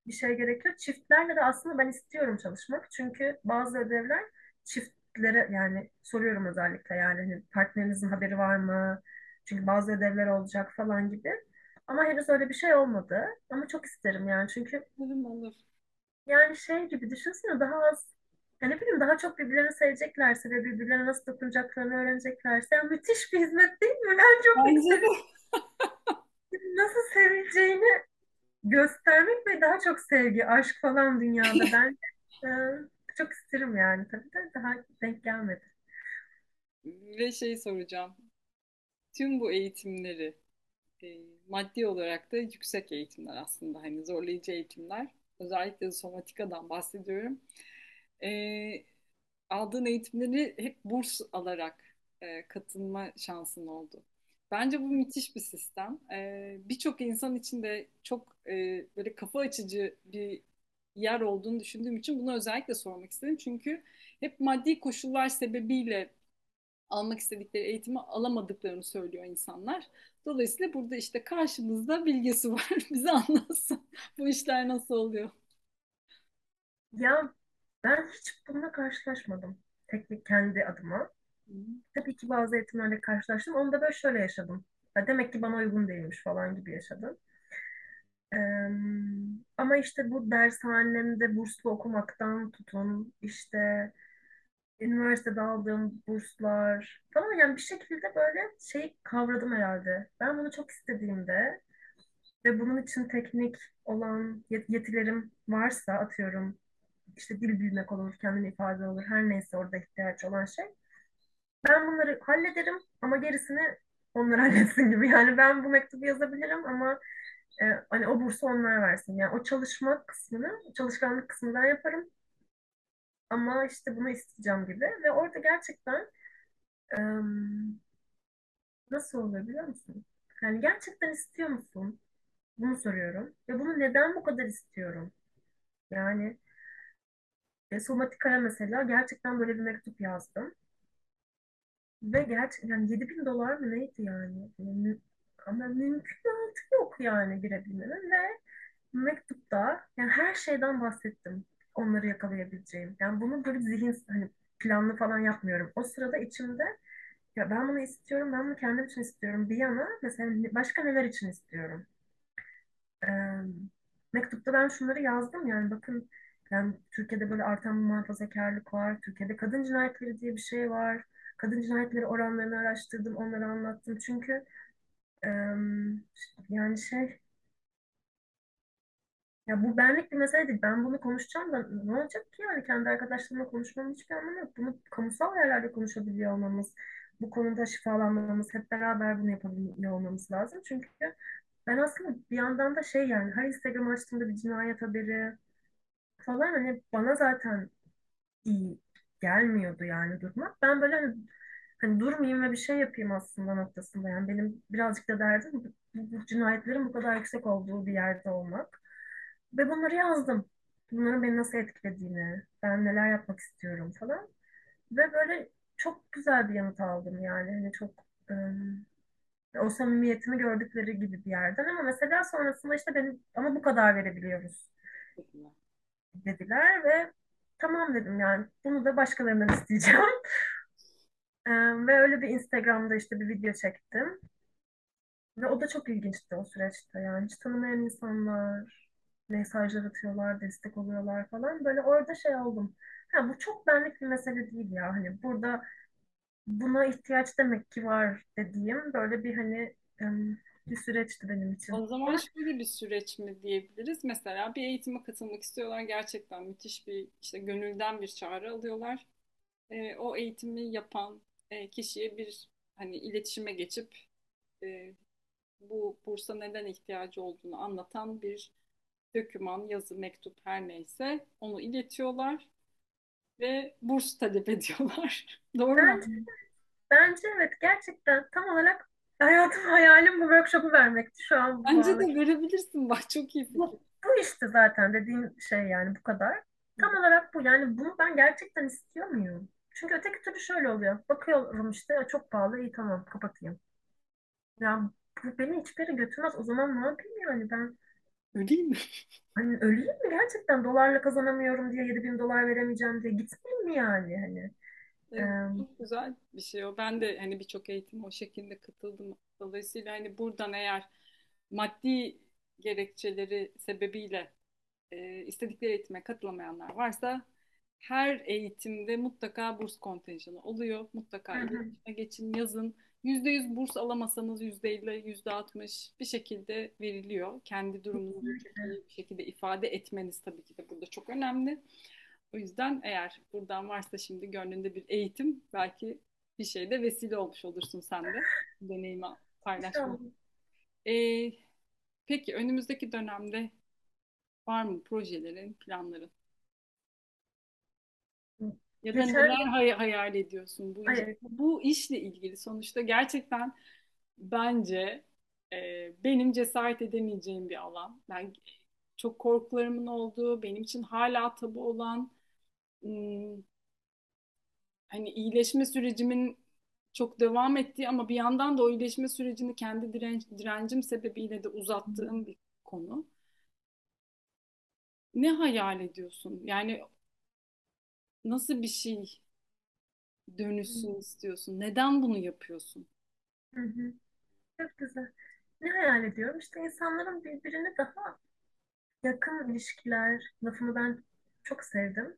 bir şey gerekiyor. Çiftlerle de aslında ben istiyorum çalışmak. Çünkü bazı ödevler çiftlere yani soruyorum özellikle yani hani partnerinizin haberi var mı? Çünkü bazı ödevler olacak falan gibi. Ama henüz öyle bir şey olmadı. Ama çok isterim yani çünkü Umarım olur. yani şey gibi düşünsene daha az yani ne bileyim daha çok birbirlerini seveceklerse ve birbirlerine nasıl dokunacaklarını öğreneceklerse yani müthiş bir hizmet değil mi? Ben çok Bence de. Nasıl seveceğini göstermek ve daha çok sevgi, aşk falan dünyada ben e, çok isterim yani tabii de daha denk gelmedi. Ve şey soracağım. Tüm bu eğitimleri e, maddi olarak da yüksek eğitimler aslında hani zorlayıcı eğitimler. Özellikle somatikadan bahsediyorum. E, aldığın eğitimleri hep burs alarak e, katılma şansın oldu. Bence bu müthiş bir sistem. E, birçok insan için de çok e, böyle kafa açıcı bir yer olduğunu düşündüğüm için bunu özellikle sormak istedim. Çünkü hep maddi koşullar sebebiyle almak istedikleri eğitimi alamadıklarını söylüyor insanlar. Dolayısıyla burada işte karşımızda bilgisi var. Bize anlatsın. Bu işler nasıl oluyor? Ya ben hiç bununla karşılaşmadım teknik kendi adıma. Hı Tabii ki bazı eğitimlerle karşılaştım. Onu da böyle şöyle yaşadım. Ya demek ki bana uygun değilmiş falan gibi yaşadım. Ama işte bu dershanemde burslu okumaktan tutun işte üniversitede aldığım burslar falan yani bir şekilde böyle şey kavradım herhalde. Ben bunu çok istediğimde ve bunun için teknik olan yet- yetilerim varsa atıyorum işte dil bilmek olur, kendini ifade olur, her neyse orada ihtiyaç olan şey. Ben bunları hallederim ama gerisini onlar halletsin gibi. Yani ben bu mektubu yazabilirim ama e, hani o bursu onlar versin. Yani o çalışma kısmını, çalışkanlık kısmını ben yaparım ama işte bunu isteyeceğim gibi. Ve orada gerçekten em, nasıl oluyor biliyor musun? Yani gerçekten istiyor musun? Bunu soruyorum. Ve bunu neden bu kadar istiyorum? Yani e, Somatika'ya mesela gerçekten böyle bir mektup yazdım. Ve gerçekten yani 7 bin dolar mı neydi yani? Yani ama mümkünatı yok yani girebilmenin. Ve mektupta yani her şeyden bahsettim. Onları yakalayabileceğim. Yani bunu böyle zihin hani planlı falan yapmıyorum. O sırada içimde ya ben bunu istiyorum, ben bunu kendim için istiyorum. Bir yana mesela başka neler için istiyorum? Ee, mektupta ben şunları yazdım yani bakın yani Türkiye'de böyle artan bir muhafazakarlık var. Türkiye'de kadın cinayetleri diye bir şey var. Kadın cinayetleri oranlarını araştırdım, onları anlattım. Çünkü yani şey ya bu benlik bir mesele değil. Ben bunu konuşacağım da ne olacak ki yani kendi arkadaşlarımla konuşmamın hiçbir anlamı yok. Bunu kamusal yerlerde konuşabiliyor olmamız, bu konuda şifalanmamız, hep beraber bunu yapabiliyor olmamız lazım. Çünkü ben aslında bir yandan da şey yani her Instagram açtığımda bir cinayet haberi falan hani bana zaten iyi gelmiyordu yani durmak. Ben böyle hani, hani durmayayım ve bir şey yapayım aslında noktasında. Yani benim birazcık da derdim bu, bu cinayetlerin bu kadar yüksek olduğu bir yerde olmak. Ve bunları yazdım. Bunların beni nasıl etkilediğini, ben neler yapmak istiyorum falan. Ve böyle çok güzel bir yanıt aldım yani. Hani çok O samimiyetimi gördükleri gibi bir yerden ama mesela sonrasında işte benim ama bu kadar verebiliyoruz dediler ve tamam dedim yani bunu da başkalarından isteyeceğim. Ve öyle bir Instagram'da işte bir video çektim. Ve o da çok ilginçti o süreçte. Yani hiç tanımayan insanlar mesajlar atıyorlar, destek oluyorlar falan. Böyle orada şey oldum. Ha, bu çok benlik bir mesele değil ya. Hani burada buna ihtiyaç demek ki var dediğim böyle bir hani bir süreçti benim O için. zaman Ama şöyle bir süreç mi diyebiliriz? Mesela bir eğitime katılmak istiyorlar. Gerçekten müthiş bir işte gönülden bir çağrı alıyorlar. Ee, o eğitimi yapan e, kişiye bir hani iletişime geçip e, bu bursa neden ihtiyacı olduğunu anlatan bir döküman, yazı, mektup her neyse onu iletiyorlar ve burs talep ediyorlar. Doğru mu? bence, bence evet gerçekten tam olarak hayatım hayalim bu workshop'u vermekti şu an Bence de verebilirsin. Bak çok iyi fikir. Bu, bu işte zaten dediğin şey yani bu kadar. Tam olarak bu. Yani bunu ben gerçekten istiyor muyum? Çünkü öteki türlü şöyle oluyor. Bakıyorum işte "Ya çok pahalı iyi tamam kapatayım. Ya bu beni hiçbir yere götürmez. O zaman ne yapayım yani ben Öyle mi? hani öleyim mi gerçekten dolarla kazanamıyorum diye 7000 dolar veremeyeceğim diye gitmeyeyim mi yani hani Evet, çok güzel bir şey o. Ben de hani birçok eğitim o şekilde katıldım. Dolayısıyla hani buradan eğer maddi gerekçeleri sebebiyle e, istedikleri eğitime katılamayanlar varsa her eğitimde mutlaka burs kontenjanı oluyor. Mutlaka iletişime geçin, yazın. %100 burs alamasanız %50, %60 bir şekilde veriliyor. Kendi durumunuzu bir şekilde ifade etmeniz tabii ki de burada çok önemli. O yüzden eğer buradan varsa şimdi gönlünde bir eğitim belki bir şeyde vesile olmuş olursun sen de deneyimi paylaşmak. Ee, peki önümüzdeki dönemde var mı projelerin, planların? Ya da Geçen neler hay- hayal ediyorsun bu bu işle ilgili? Sonuçta gerçekten bence e, benim cesaret edemeyeceğim bir alan. Ben çok korkularımın olduğu, benim için hala tabu olan, ım, hani iyileşme sürecimin çok devam ettiği ama bir yandan da o iyileşme sürecini kendi direnç, direncim sebebiyle de uzattığım bir konu. Ne hayal ediyorsun? Yani nasıl bir şey dönüşsün istiyorsun? Neden bunu yapıyorsun? Hı hı. Çok güzel. Ne hayal ediyorum? İşte insanların birbirine daha yakın ilişkiler, lafını ben çok sevdim.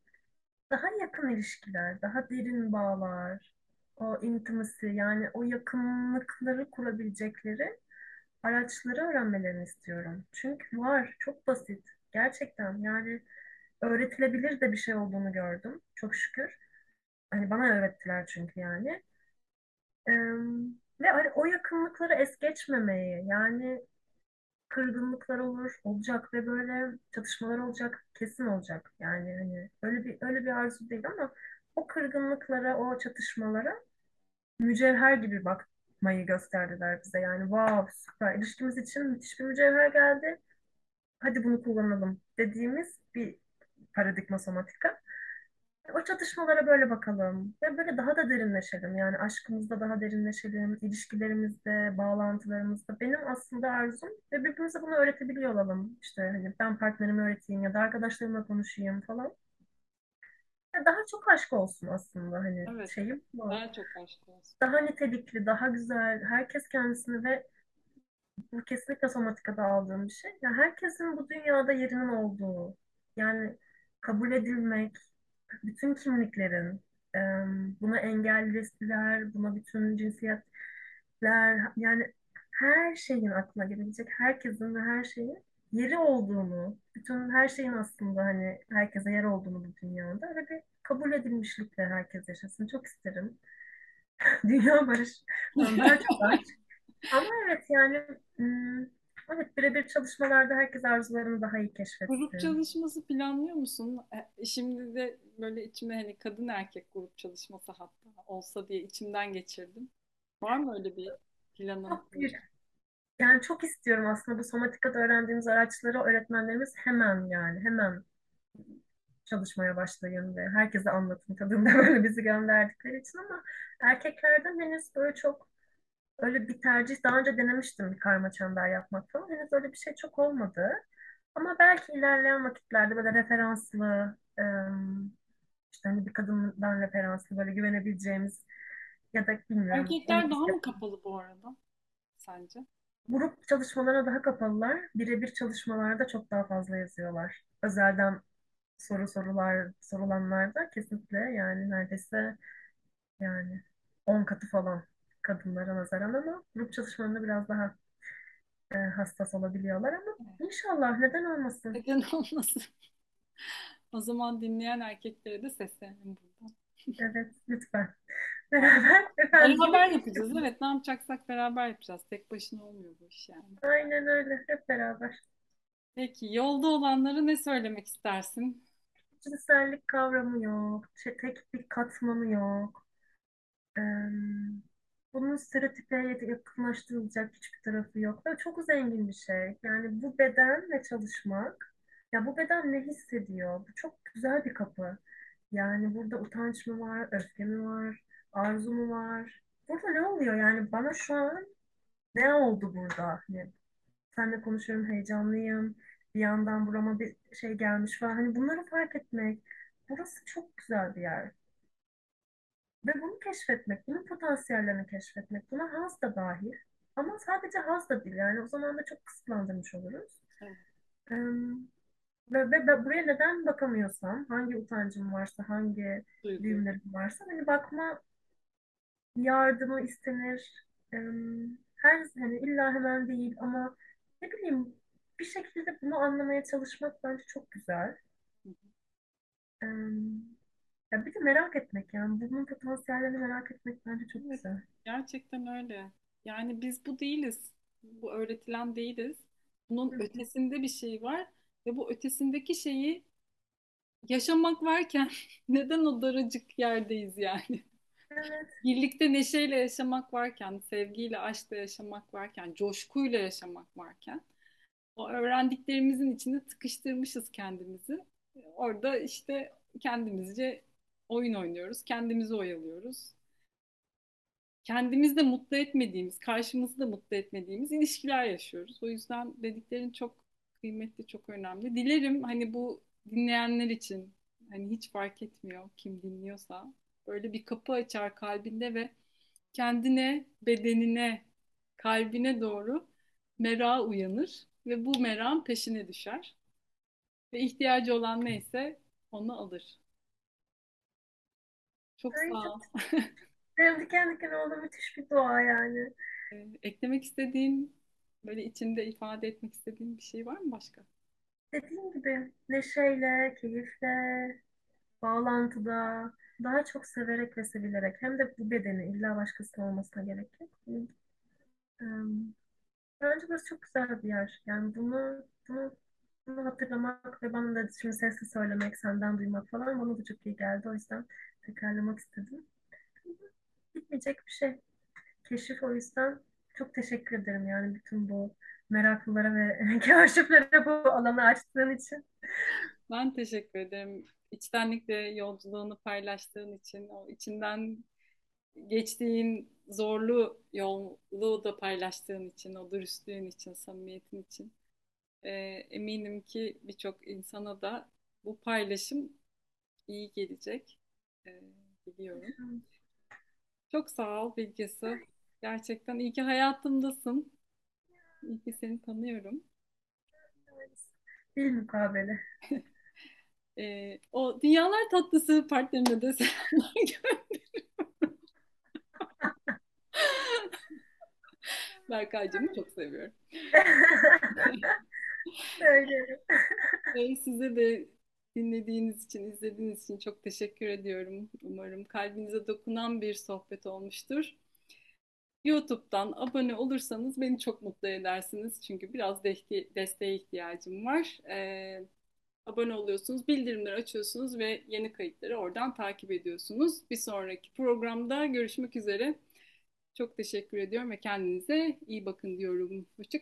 Daha yakın ilişkiler, daha derin bağlar, o intimacy yani o yakınlıkları kurabilecekleri araçları öğrenmelerini istiyorum. Çünkü var, çok basit. Gerçekten yani öğretilebilir de bir şey olduğunu gördüm. Çok şükür. Hani bana öğrettiler çünkü yani. Ee, ve hani o yakınlıkları es geçmemeyi yani kırgınlıklar olur, olacak ve böyle çatışmalar olacak, kesin olacak. Yani hani öyle bir öyle bir arzu değil ama o kırgınlıklara, o çatışmalara mücevher gibi bakmayı gösterdiler bize. Yani wow süper ilişkimiz için müthiş bir mücevher geldi. Hadi bunu kullanalım dediğimiz bir paradigma somatika. O çatışmalara böyle bakalım ve böyle daha da derinleşelim. Yani aşkımızda daha derinleşelim, ilişkilerimizde, bağlantılarımızda. Benim aslında arzum ve birbirimize bunu öğretebiliyor olalım. İşte hani ben partnerime öğreteyim ya da arkadaşlarımla konuşayım falan. Daha çok aşk olsun aslında hani Evet, şeyim bu. daha çok aşk olsun. Daha nitelikli, daha güzel. Herkes kendisini ve bu kesinlikle somatikada aldığım bir şey. Yani herkesin bu dünyada yerinin olduğu, yani kabul edilmek, bütün kimliklerin, e, buna engelliler, buna bütün cinsiyetler, yani her şeyin aklına gelebilecek herkesin ve her şeyin yeri olduğunu, bütün her şeyin aslında hani herkese yer olduğunu bu dünyada ve bir kabul edilmişlikle herkes yaşasın. Çok isterim. Dünya barış. Daha çok aşk. Ama evet yani evet birebir çalışmalarda herkes arzularını daha iyi Grup keşfetsin. çalışması planlıyor musun? E, Şimdi de böyle içime hani kadın erkek grup çalışması hatta olsa diye içimden geçirdim. Var mı öyle bir planın, proje? Yani çok istiyorum aslında bu somatikada öğrendiğimiz araçları öğretmenlerimiz hemen yani hemen çalışmaya başlayın ve herkese anlatın tadında böyle bizi gönderdikleri için ama erkeklerden henüz böyle çok öyle bir tercih daha önce denemiştim bir karma çember yapmak falan. Henüz öyle bir şey çok olmadı. Ama belki ilerleyen vakitlerde böyle referanslı ım, işte hani bir kadından referanslı böyle güvenebileceğimiz ya da bilmiyorum Erkekler daha mı kapalı bu arada sence? grup çalışmalarına daha kapalılar. Birebir çalışmalarda çok daha fazla yazıyorlar. Özelden soru sorular sorulanlarda kesinlikle yani neredeyse yani 10 katı falan kadınlara nazaran ama grup çalışmalarında biraz daha e, hassas olabiliyorlar ama inşallah neden olmasın? Neden olmasın? O zaman dinleyen erkeklere de seslenelim buradan. Evet lütfen. Beraber efendim. Beraber yapacağız. Evet, ne yapacaksak beraber yapacağız. Tek başına olmuyor bu iş yani. Aynen öyle hep beraber. Peki, yolda olanlara ne söylemek istersin? Cinsellik kavramı yok. Tek bir katmanı yok. Ee, bunun stereotipe yakınlaştırılacak hiçbir tarafı yok. Ve çok zengin bir şey. Yani bu bedenle çalışmak, ya bu beden ne hissediyor? Bu çok güzel bir kapı. Yani burada utanç mı var, öfke mi var, arzu mu var? Burada ne oluyor? Yani bana şu an ne oldu burada? Hani seninle konuşuyorum, heyecanlıyım. Bir yandan burama bir şey gelmiş falan. Hani bunları fark etmek. Burası çok güzel bir yer. Ve bunu keşfetmek, bunun potansiyellerini keşfetmek, buna haz da dahil. Ama sadece haz da değil. Yani o zaman da çok kısıtlandırmış oluruz. Evet, Ee, ve, ve, ve buraya neden bakamıyorsam, hangi utancım varsa, hangi duygu. düğümlerim varsa, hani bakma yardımı istenir. Ee, her hani illa hemen değil ama ne bileyim bir şekilde bunu anlamaya çalışmak bence çok güzel. Ee, ya bir de merak etmek yani bunun potansiyellerini merak etmek bence çok Evet, güzel. gerçekten öyle. Yani biz bu değiliz. Bu öğretilen değiliz. Bunun hı. ötesinde bir şey var ve bu ötesindeki şeyi yaşamak varken neden o daracık yerdeyiz yani? Evet, Birlikte neşeyle yaşamak varken, sevgiyle, aşkla yaşamak varken, coşkuyla yaşamak varken, o öğrendiklerimizin içinde tıkıştırmışız kendimizi. Orada işte kendimizce oyun oynuyoruz, kendimizi oyalıyoruz. Kendimizi de mutlu etmediğimiz, karşımızı da mutlu etmediğimiz ilişkiler yaşıyoruz. O yüzden dediklerin çok kıymetli, çok önemli. Dilerim hani bu dinleyenler için hani hiç fark etmiyor kim dinliyorsa böyle bir kapı açar kalbinde ve kendine, bedenine, kalbine doğru merak uyanır ve bu merakın peşine düşer ve ihtiyacı olan neyse onu alır. Çok sağ ol. benim diken diken oldu müthiş bir dua yani. Ee, eklemek istediğin, böyle içinde ifade etmek istediğin bir şey var mı başka? Dediğim gibi neşeyle, keyifle, bağlantıda daha çok severek ve sevilerek hem de bu bedeni illa başkasının olmasına gerek yok. Bence burası çok güzel bir yer. Yani bunu bunu bunu hatırlamak ve bana da şimdi sesli söylemek, senden duymak falan bana da çok iyi geldi. O yüzden tekrarlamak istedim. Bitmeyecek bir şey. Keşif o yüzden çok teşekkür ederim yani bütün bu meraklılara ve kaşiflere bu alanı açtığın için. Ben teşekkür ederim. İçtenlikle yolculuğunu paylaştığın için, o içinden geçtiğin zorlu yolu da paylaştığın için, o dürüstlüğün için, samimiyetin için. Ee, eminim ki birçok insana da bu paylaşım iyi gelecek. Ee, biliyorum. Çok sağ ol Bilgesi. Gerçekten iyi ki hayatımdasın. İyi ki seni tanıyorum. Bir mukabele. Ee, o Dünyalar Tatlısı partnerine de selamlar Berkaycığımı çok seviyorum. Söylerim. Ee, size de dinlediğiniz için, izlediğiniz için çok teşekkür ediyorum. Umarım kalbinize dokunan bir sohbet olmuştur. YouTube'dan abone olursanız beni çok mutlu edersiniz. Çünkü biraz desteğe, ihtiyacım var. Ee, abone oluyorsunuz, bildirimleri açıyorsunuz ve yeni kayıtları oradan takip ediyorsunuz. Bir sonraki programda görüşmek üzere. Çok teşekkür ediyorum ve kendinize iyi bakın diyorum. Hoşça